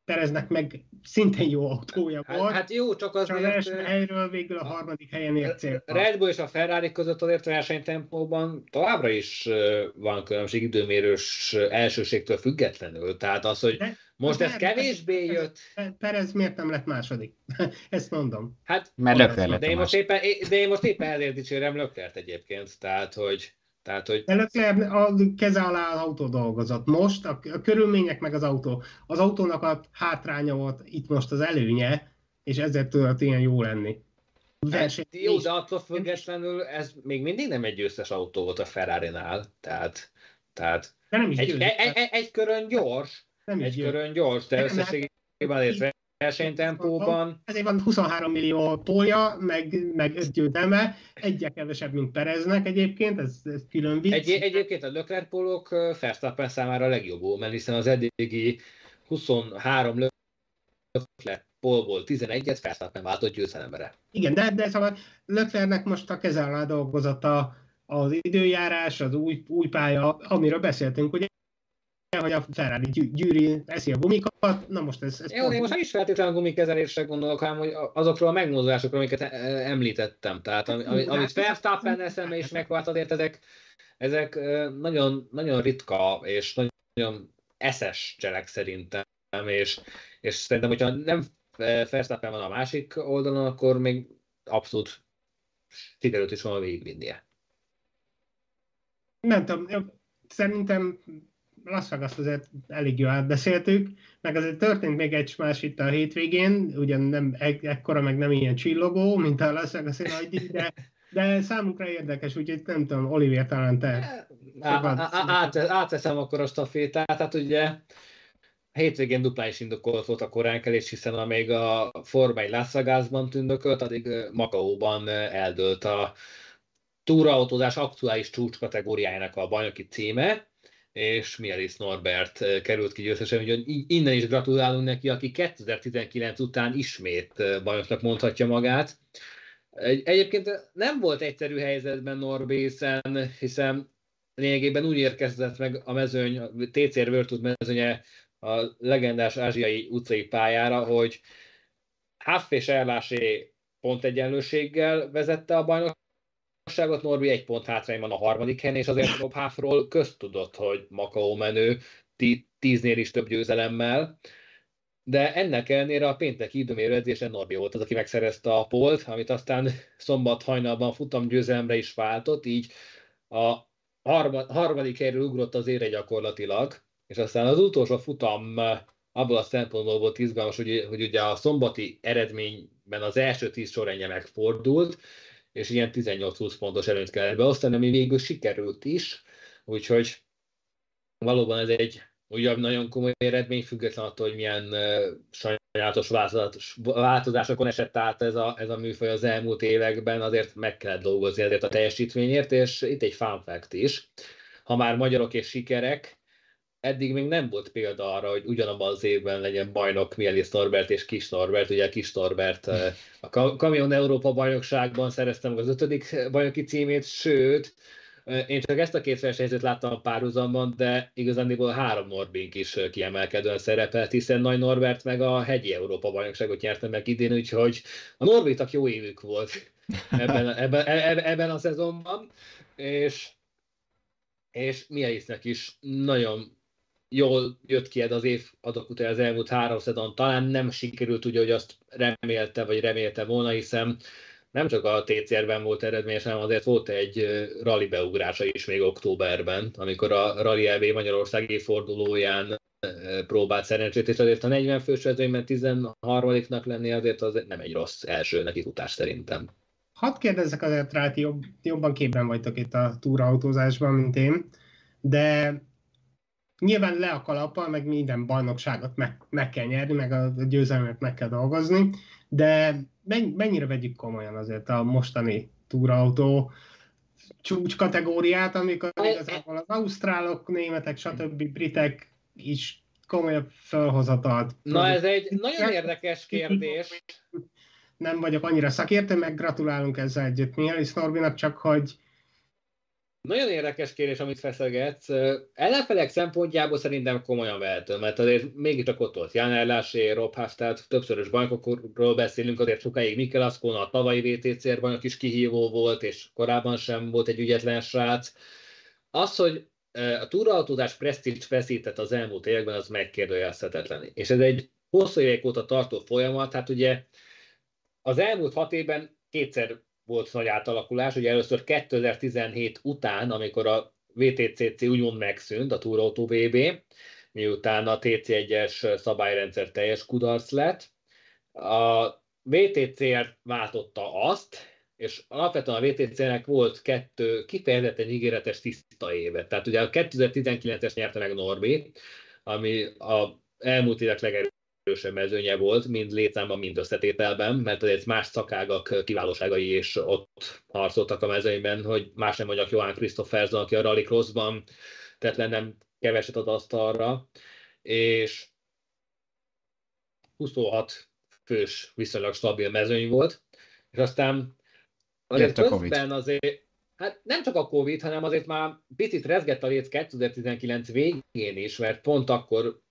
Pereznek meg szintén jó autója hát, volt. Hát jó, csak az, az első helyről végül a harmadik helyen ért cél. Red Bull és a Ferrari között azért versenytempóban továbbra is van különbség időmérős elsőségtől függetlenül. Tehát az, hogy de, most ez kevésbé jött. Perez miért nem lett második? [LAUGHS] Ezt mondom. Hát, Mert Lökler de, én most éppen, de én most éppen ezért dicsérem Löklert egyébként. Tehát, hogy tehát, hogy... De Leclerc a keze alá az autó dolgozott. Most a, a körülmények meg az autó. Az autónak a hátránya volt itt most az előnye, és ezért tudott ilyen jó lenni. Verseny hát, jó, de attól függetlenül ez még mindig nem egy győztes autó volt a Ferrari-nál. Tehát, tehát de nem is egy, egy, egy, egy körön gyors, nem egy körön gyors, de összességében azért versenytempóban. Ezért van 23 millió pólja, meg, meg öt győzelme, egyre kevesebb, mint Pereznek egyébként, ez, ez külön vicc. Egy, egyébként a Leclerc pólók Verstappen számára a legjobb mert hiszen az eddigi 23 Leclerc pólból 11-et Verstappen váltott győzelemre. Igen, de, de szóval Leclercnek most a keze alá dolgozott a, az időjárás, az új, új pálya, amiről beszéltünk, ugye hogy a Ferrari gyűri eszi a gumikat, na most ez... ez Jó, én most nem is feltétlenül a gumikezelésre gondolok, hanem hogy azokról a megmozdulásokról, amiket e, említettem. Tehát ami, amit hát, Verstappen eszembe is megvált, azért ezek, ezek nagyon, nagyon ritka és nagyon eszes cselek szerintem, és, és szerintem, hogyha nem Verstappen van a másik oldalon, akkor még abszolút sikerült is volna végigvinnie. Nem tudom, szerintem Las Vegas azért elég jól átbeszéltük, meg azért történt még egy más itt a hétvégén, ugyan nem ekkora, meg nem ilyen csillogó, mint a Las Vegas de, de számunkra érdekes, úgyhogy nem tudom, Olivier talán te. Áteszem akkor a stafétát, hát ugye hétvégén duplán is indokolt volt a koránkelés, hiszen amíg a Forma 1 Las Vegasban tündökölt, addig Makaóban eldőlt a túrautózás aktuális csúcskategóriájának a bajnoki címe, és Mielis Norbert került ki győztesen, úgyhogy innen is gratulálunk neki, aki 2019 után ismét bajnoknak mondhatja magát. Egy, egyébként nem volt egyszerű helyzetben Norbészen, hiszen lényegében úgy érkezett meg a mezőny, a TCR World mezőnye a legendás ázsiai utcai pályára, hogy Huff és Erlásé pont egyenlőséggel vezette a bajnok bajnokságot, Norbi egy pont hátrányban a harmadik helyen, és azért Rob Halfról köztudott, hogy Makao menő tíznél is több győzelemmel, de ennek ellenére a pénteki időmérő edzésen Norbi volt az, aki megszerezte a polt, amit aztán szombat hajnalban futam győzelemre is váltott, így a harmadik helyről ugrott az ére gyakorlatilag, és aztán az utolsó futam abból a szempontból volt izgalmas, hogy, hogy ugye a szombati eredményben az első tíz sorrendje megfordult, és ilyen 18-20 pontos előnyt kellett beosztani, ami végül sikerült is, úgyhogy valóban ez egy ugyan nagyon komoly eredmény, független attól, hogy milyen uh, sajnálatos változásokon esett át ez a, ez a műfaj az elmúlt években, azért meg kellett dolgozni ezért a teljesítményért, és itt egy fun fact is. Ha már magyarok és sikerek, eddig még nem volt példa arra, hogy ugyanabban az évben legyen bajnok Mielis Norbert és Kis Norbert. Ugye Kis Norbert eh, a Kamion Európa bajnokságban szerezte meg az ötödik bajnoki címét, sőt, eh, én csak ezt a két versenyzőt láttam a párhuzamban, de igazándiból három Norbink is kiemelkedően szerepelt, hiszen Nagy Norbert meg a hegyi Európa bajnokságot nyerte meg idén, úgyhogy a Norbitak jó évük volt [LAUGHS] ebben, ebben, ebben, ebben a szezonban, és és Mielisnek is nagyon jól jött ki ez az év adok után az elmúlt három szezon, talán nem sikerült úgy, hogy azt remélte, vagy remélte volna, hiszen nem csak a TCR-ben volt eredményes, hanem azért volt egy rally beugrása is még októberben, amikor a Rally LB Magyarországi fordulóján próbált szerencsét, és azért a 40 fős vezőnyben 13-nak lenni azért az nem egy rossz első neki futás szerintem. Hadd kérdezzek azért rá, ti jobb, jobban képben vagytok itt a túrautózásban, mint én, de Nyilván le a kalappal, meg minden bajnokságot meg, meg kell nyerni, meg a győzelmet meg kell dolgozni, de mennyire vegyük komolyan azért a mostani túrautó csúcs kategóriát, amikor igazából az ausztrálok, németek, stb. britek is komolyabb felhozatalt. Na ez egy nagyon érdekes [LAUGHS] kérdés. Nem vagyok annyira szakértő, meg gratulálunk ezzel együtt Mielis Norbinak, csak hogy Nagyon érdekes kérdés, amit feszegetsz. Ellenfelek szempontjából szerintem komolyan vehető, mert azért mégiscsak ott volt Jan Erlásé, Rob tehát többszörös bajnokokról beszélünk, azért sokáig Mikkel Aszkona, a tavalyi VTCR bajnok is kihívó volt, és korábban sem volt egy ügyetlen srác. Az, hogy a túrautózás presztízs feszített az elmúlt években, az megkérdőjelezhetetlen. És ez egy hosszú évek óta tartó folyamat, hát ugye az elmúlt hat évben kétszer volt nagy átalakulás, ugye először 2017 után, amikor a VTCC úgymond megszűnt, a Túrautó VB, miután a TC1-es szabályrendszer teljes kudarc lett. A VTCR váltotta azt, és alapvetően a VTC-nek volt kettő kifejezetten ígéretes tiszta éve. Tehát ugye a 2019-es nyerte meg Norbi, ami a elmúlt évek legerősebb mezőnye volt, mind létszámban, mind összetételben, mert azért más szakágak kiválóságai is ott harcoltak a mezőnyben, hogy más nem mondjak Johan Christopherson, aki a Rally Crossban tett le nem keveset az asztalra, és 26 fős viszonylag stabil mezőny volt, és aztán azért a közben azért, hát nem csak a Covid, hanem azért már picit rezgett a léc 2019 végén is, mert pont akkor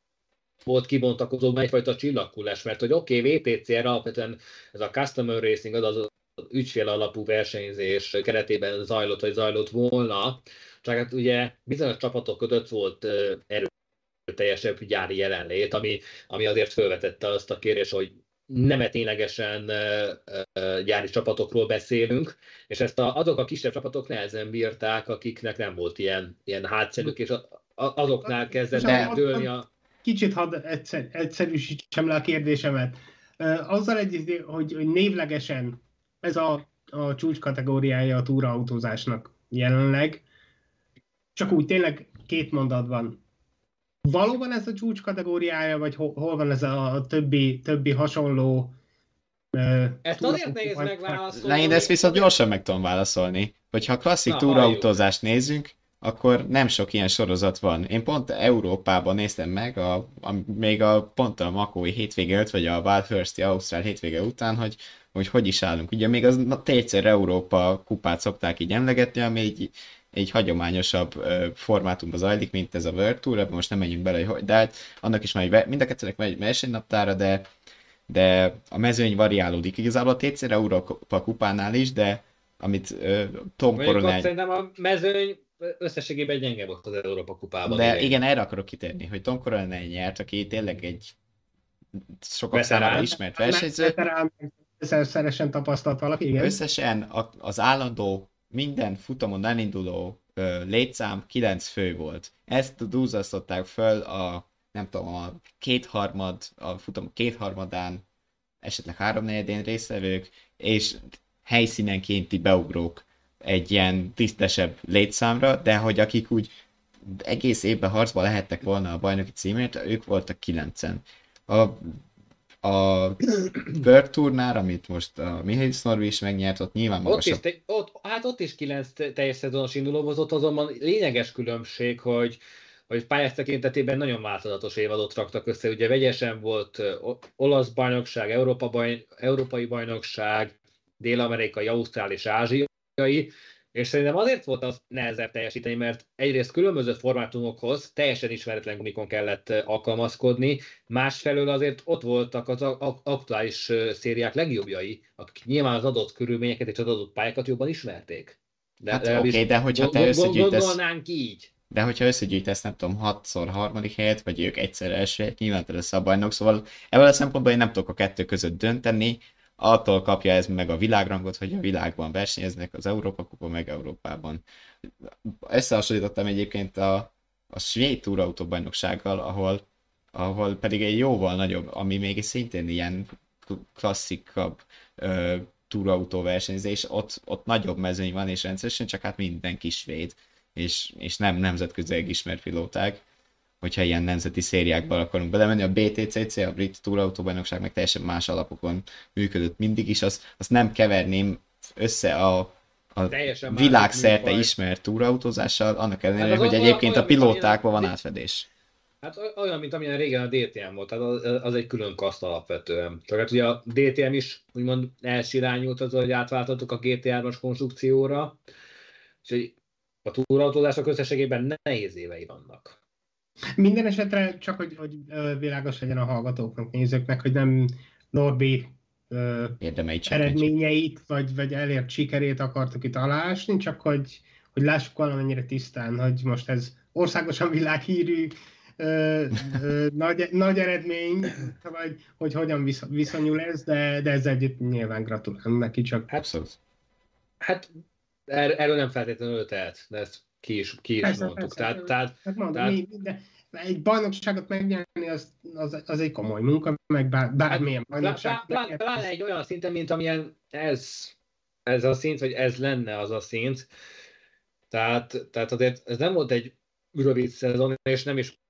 volt kibontakozó egyfajta csillagkullás, mert hogy oké, okay, VTCR alapvetően ez a customer racing, az az ügyfél alapú versenyzés keretében zajlott, vagy zajlott volna, csak hát ugye bizonyos csapatok között volt erőteljesebb gyári jelenlét, ami, ami azért felvetette azt a kérdést, hogy nem ténylegesen gyári csapatokról beszélünk, és ezt a, azok a kisebb csapatok nehezen bírták, akiknek nem volt ilyen, ilyen hátszerük, és azoknál kezdett eldőlni a... Kicsit hadd egyszer, egyszerűsítsem le a kérdésemet. Azzal egy, hogy, hogy névlegesen ez a, a csúcs kategóriája a túraautózásnak jelenleg, csak úgy tényleg két mondatban valóban ez a csúcs kategóriája, vagy hol, hol van ez a többi, többi hasonló Uh, ezt azért nehéz megválaszolni. Na, én ezt viszont gyorsan meg tudom válaszolni. Hogyha klasszik túrautózást nézzünk, akkor nem sok ilyen sorozat van. Én pont Európában néztem meg, a, a, még a pont a Makói hétvége előtt, vagy a Wildhursti Ausztrál hétvége után, hogy, hogy hogy is állunk. Ugye még az TCR Európa kupát szokták így emlegetni, ami egy egy hagyományosabb uh, formátumban zajlik, mint ez a World Tour, ebben most nem menjünk bele, hogy de hát annak is már mind a kettőnek megy versenynaptára, de, de a mezőny variálódik. Igazából a TCR Európa kupánál is, de amit uh, Tom Coronel... Szerintem a mezőny összességében gyenge volt az Európa kupában. De igen, igen erre akarok kitérni, hogy Tom Coronel nyert, aki tényleg egy sokak számára ismert versenyző. szeresen tapasztalt valaki, igen. Összesen az állandó minden futamon elinduló létszám 9 fő volt. Ezt dúzasztották föl a, nem tudom, a kétharmad, a futam kétharmadán, esetleg háromnegyedén résztvevők, és helyszínenkénti beugrók egy ilyen tisztesebb létszámra, de hogy akik úgy egész évben harcba lehettek volna a bajnoki címért, ők voltak kilencen. A a World Tournál, amit most a Mihály Snorvi is megnyert, ott nyilván magasabb. Ott is, ott, hát ott is kilenc teljes szezonos induló volt, ott azonban lényeges különbség, hogy hogy pályás tekintetében nagyon változatos évadot raktak össze. Ugye vegyesen volt olasz bajnokság, Európa baj, európai bajnokság, dél-amerikai, ausztrál és ázsiai, és szerintem azért volt az nehezebb teljesíteni, mert egyrészt különböző formátumokhoz teljesen ismeretlen gumikon kellett alkalmazkodni, másfelől azért ott voltak az aktuális szériák legjobbjai, akik nyilván az adott körülményeket és az adott pályákat jobban ismerték. De, hát oké, okay, de hogyha te összegyűjtesz... Gondolnánk így. De hogyha összegyűjtesz, nem tudom, hatszor harmadik helyet, vagy ők egyszer első helyet, nyilván te lesz a bajnok, szóval ebből a szempontból én nem tudok a kettő között dönteni, attól kapja ez meg a világrangot, hogy a világban versenyeznek, az Európa Kupa meg Európában. Összehasonlítottam egyébként a, a svéd túrautóbajnoksággal, ahol, ahol pedig egy jóval nagyobb, ami még szintén ilyen klasszikabb uh, túrautó versenyzés, ott, ott nagyobb mezőny van, és rendszeresen csak hát mindenki svéd, és, és nem nemzetközileg ismert pilóták hogyha ilyen nemzeti szériákban akarunk belemenni. A BTCC, a Brit Túrautóbajnokság meg teljesen más alapokon működött mindig is, azt, azt nem keverném össze a, a világszerte ismert túrautózással, annak ellenére, hát hogy egyébként a pilótákban van átfedés. Hát olyan, mint amilyen régen a DTM volt, tehát az, az egy külön kaszt alapvetően. Csak hát ugye a DTM is úgymond elsirányult az, hogy átváltottuk a GT3-as konstrukcióra, úgyhogy a túrautózások összességében nehéz évei vannak. Minden esetre csak, hogy, hogy világos legyen a hallgatóknak, nézőknek, hogy nem Norbi eredményeit, vagy, vagy elért sikerét akartok itt alásni, csak hogy, hogy lássuk valamennyire tisztán, hogy most ez országosan világhírű ö, ö, nagy, nagy eredmény, vagy hogy hogyan viszonyul ez, de, de ez együtt nyilván gratulálunk neki csak. Hát, hát er, erről nem feltétlenül tehet, de ezt ki is, ki is persze, mondtuk. Persze, tehát, tehát, hát mondom, tehát... Mi, de egy bajnokságot megnyerni, az, az, az egy komoly munka, meg bár, bármilyen hát, bajnokság. Pláne plá, plá, egy olyan szinten, mint amilyen ez, ez a szint, vagy ez lenne az a szint. Tehát, tehát azért ez nem volt egy rövid szezon, és nem is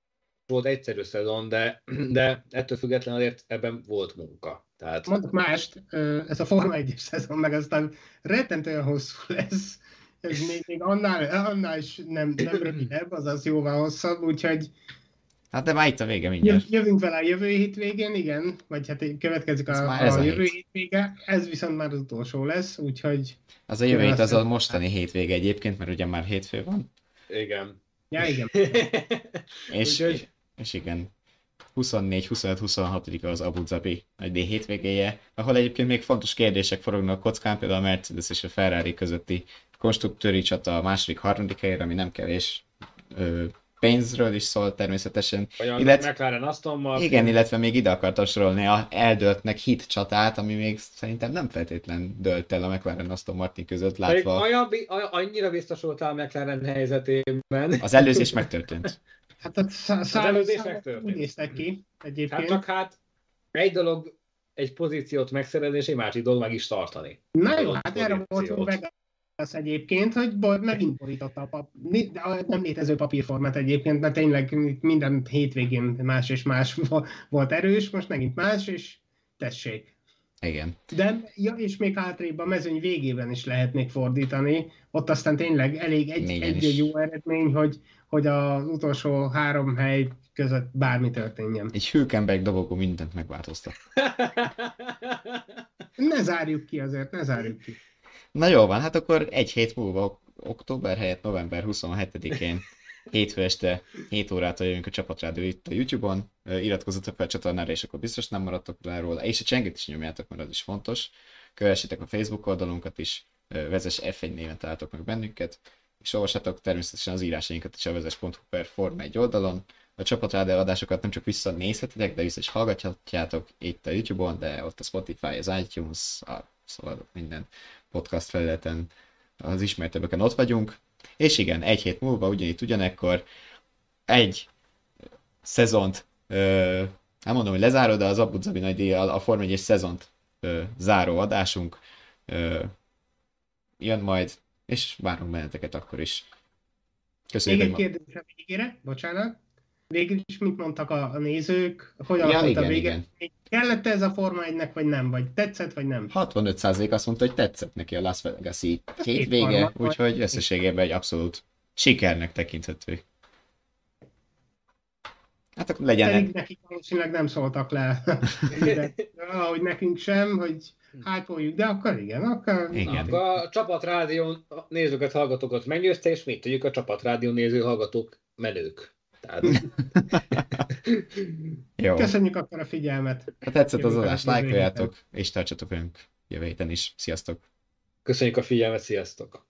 volt egyszerű szezon, de, de ettől függetlenül azért ebben volt munka. Tehát... Mondok mást, ez a Forma 1 szezon, meg aztán rettentően hosszú lesz, ez még, még annál, annál is nem, nem rövidebb, azaz jóval hosszabb, úgyhogy Hát de már itt a vége mindjárt. Jövünk vele a jövő hétvégén, igen, vagy hát következik a, a, a jövő hét. hétvége, ez viszont már az utolsó lesz, úgyhogy... Az a jövő hét az a mostani hétvége egyébként, mert ugye már hétfő van. Igen. Ja, igen. [LAUGHS] és, és, és igen, 24, 25, 26 az Abu Dhabi egy hétvégéje, ahol egyébként még fontos kérdések forognak a kockán, például a Mercedes és a Ferrari közötti konstruktőri csata a második, harmadik helyre, ami nem kevés ö, pénzről is szól természetesen. Olyan illetve, McLaren Aston Martin. Igen, illetve még ide akartam sorolni a eldöltnek hit csatát, ami még szerintem nem feltétlen dölt el a McLaren Aston Martin között látva. Olyan, annyira biztos voltál a McLaren helyzetében. Az előzés megtörtént. [LAUGHS] Hát a szá- úgy néztek ki egyébként. Hát csak hát egy dolog egy pozíciót megszerezni, és egy másik dolog meg is tartani. Na jó, hát erre volt az egyébként, hogy megint borította a, pap, nem létező papírformát egyébként, mert tényleg minden hétvégén más és más volt erős, most megint más, és tessék. Igen. De, ja, és még hátrébb a mezőny végében is lehetnék fordítani, ott aztán tényleg elég egy, egy, egy jó eredmény, hogy, hogy az utolsó három hely között bármi történjen. Egy Hülkenberg dobogó mindent megváltoztat. [LAUGHS] ne zárjuk ki azért, ne zárjuk ki. Na jó van, hát akkor egy hét múlva, október helyett november 27-én hétfő este 7 órától jövünk a csapatrádő itt a YouTube-on, iratkozzatok fel a csatornára, és akkor biztos nem maradtok le róla, és a csengét is nyomjátok, mert az is fontos. Kövessétek a Facebook oldalunkat is, vezes F1 néven találtok meg bennünket, és olvassátok természetesen az írásainkat is a vezes.hu per Form 1 oldalon. A csapatrádió adásokat nem csak visszanézhetitek, de vissza is hallgathatjátok itt a YouTube-on, de ott a Spotify, az iTunes, a, szóval minden podcast felületen az ismertebbeken ott vagyunk. És igen, egy hét múlva, ugyanitt ugyanekkor egy szezont, ö, nem mondom, hogy lezárod, de az Abu Dhabi nagy díjjal a Form 1 szezont ö, záró adásunk ö, jön majd, és várunk benneteket akkor is. Köszönjük. Még egy kérdés a végére, bocsánat. Végül is mit mondtak a, a nézők, hogy ja, igen, a vége? Igen. Kellett ez a Forma 1 vagy nem? Vagy tetszett, vagy nem? 65% azt mondta, hogy tetszett neki a Las Vegas-i hétvége, úgyhogy összességében egy abszolút sikernek tekinthető. Hát akkor legyen... Pedig nekik valószínűleg nem szóltak le, [LAUGHS] de, ahogy nekünk sem, hogy hájpoljuk, de akkor igen, akkor... Igen. Akkor a csapatrádió nézőket, hallgatókat meggyőzte, és mit tudjuk a csapatrádió néző hallgatók menők. Tehát... [LAUGHS] Jó. Köszönjük akkor a figyelmet. Ha tetszett az adás, lájkoljátok, és tartsatok velünk jövő héten is. Sziasztok! Köszönjük a figyelmet, sziasztok!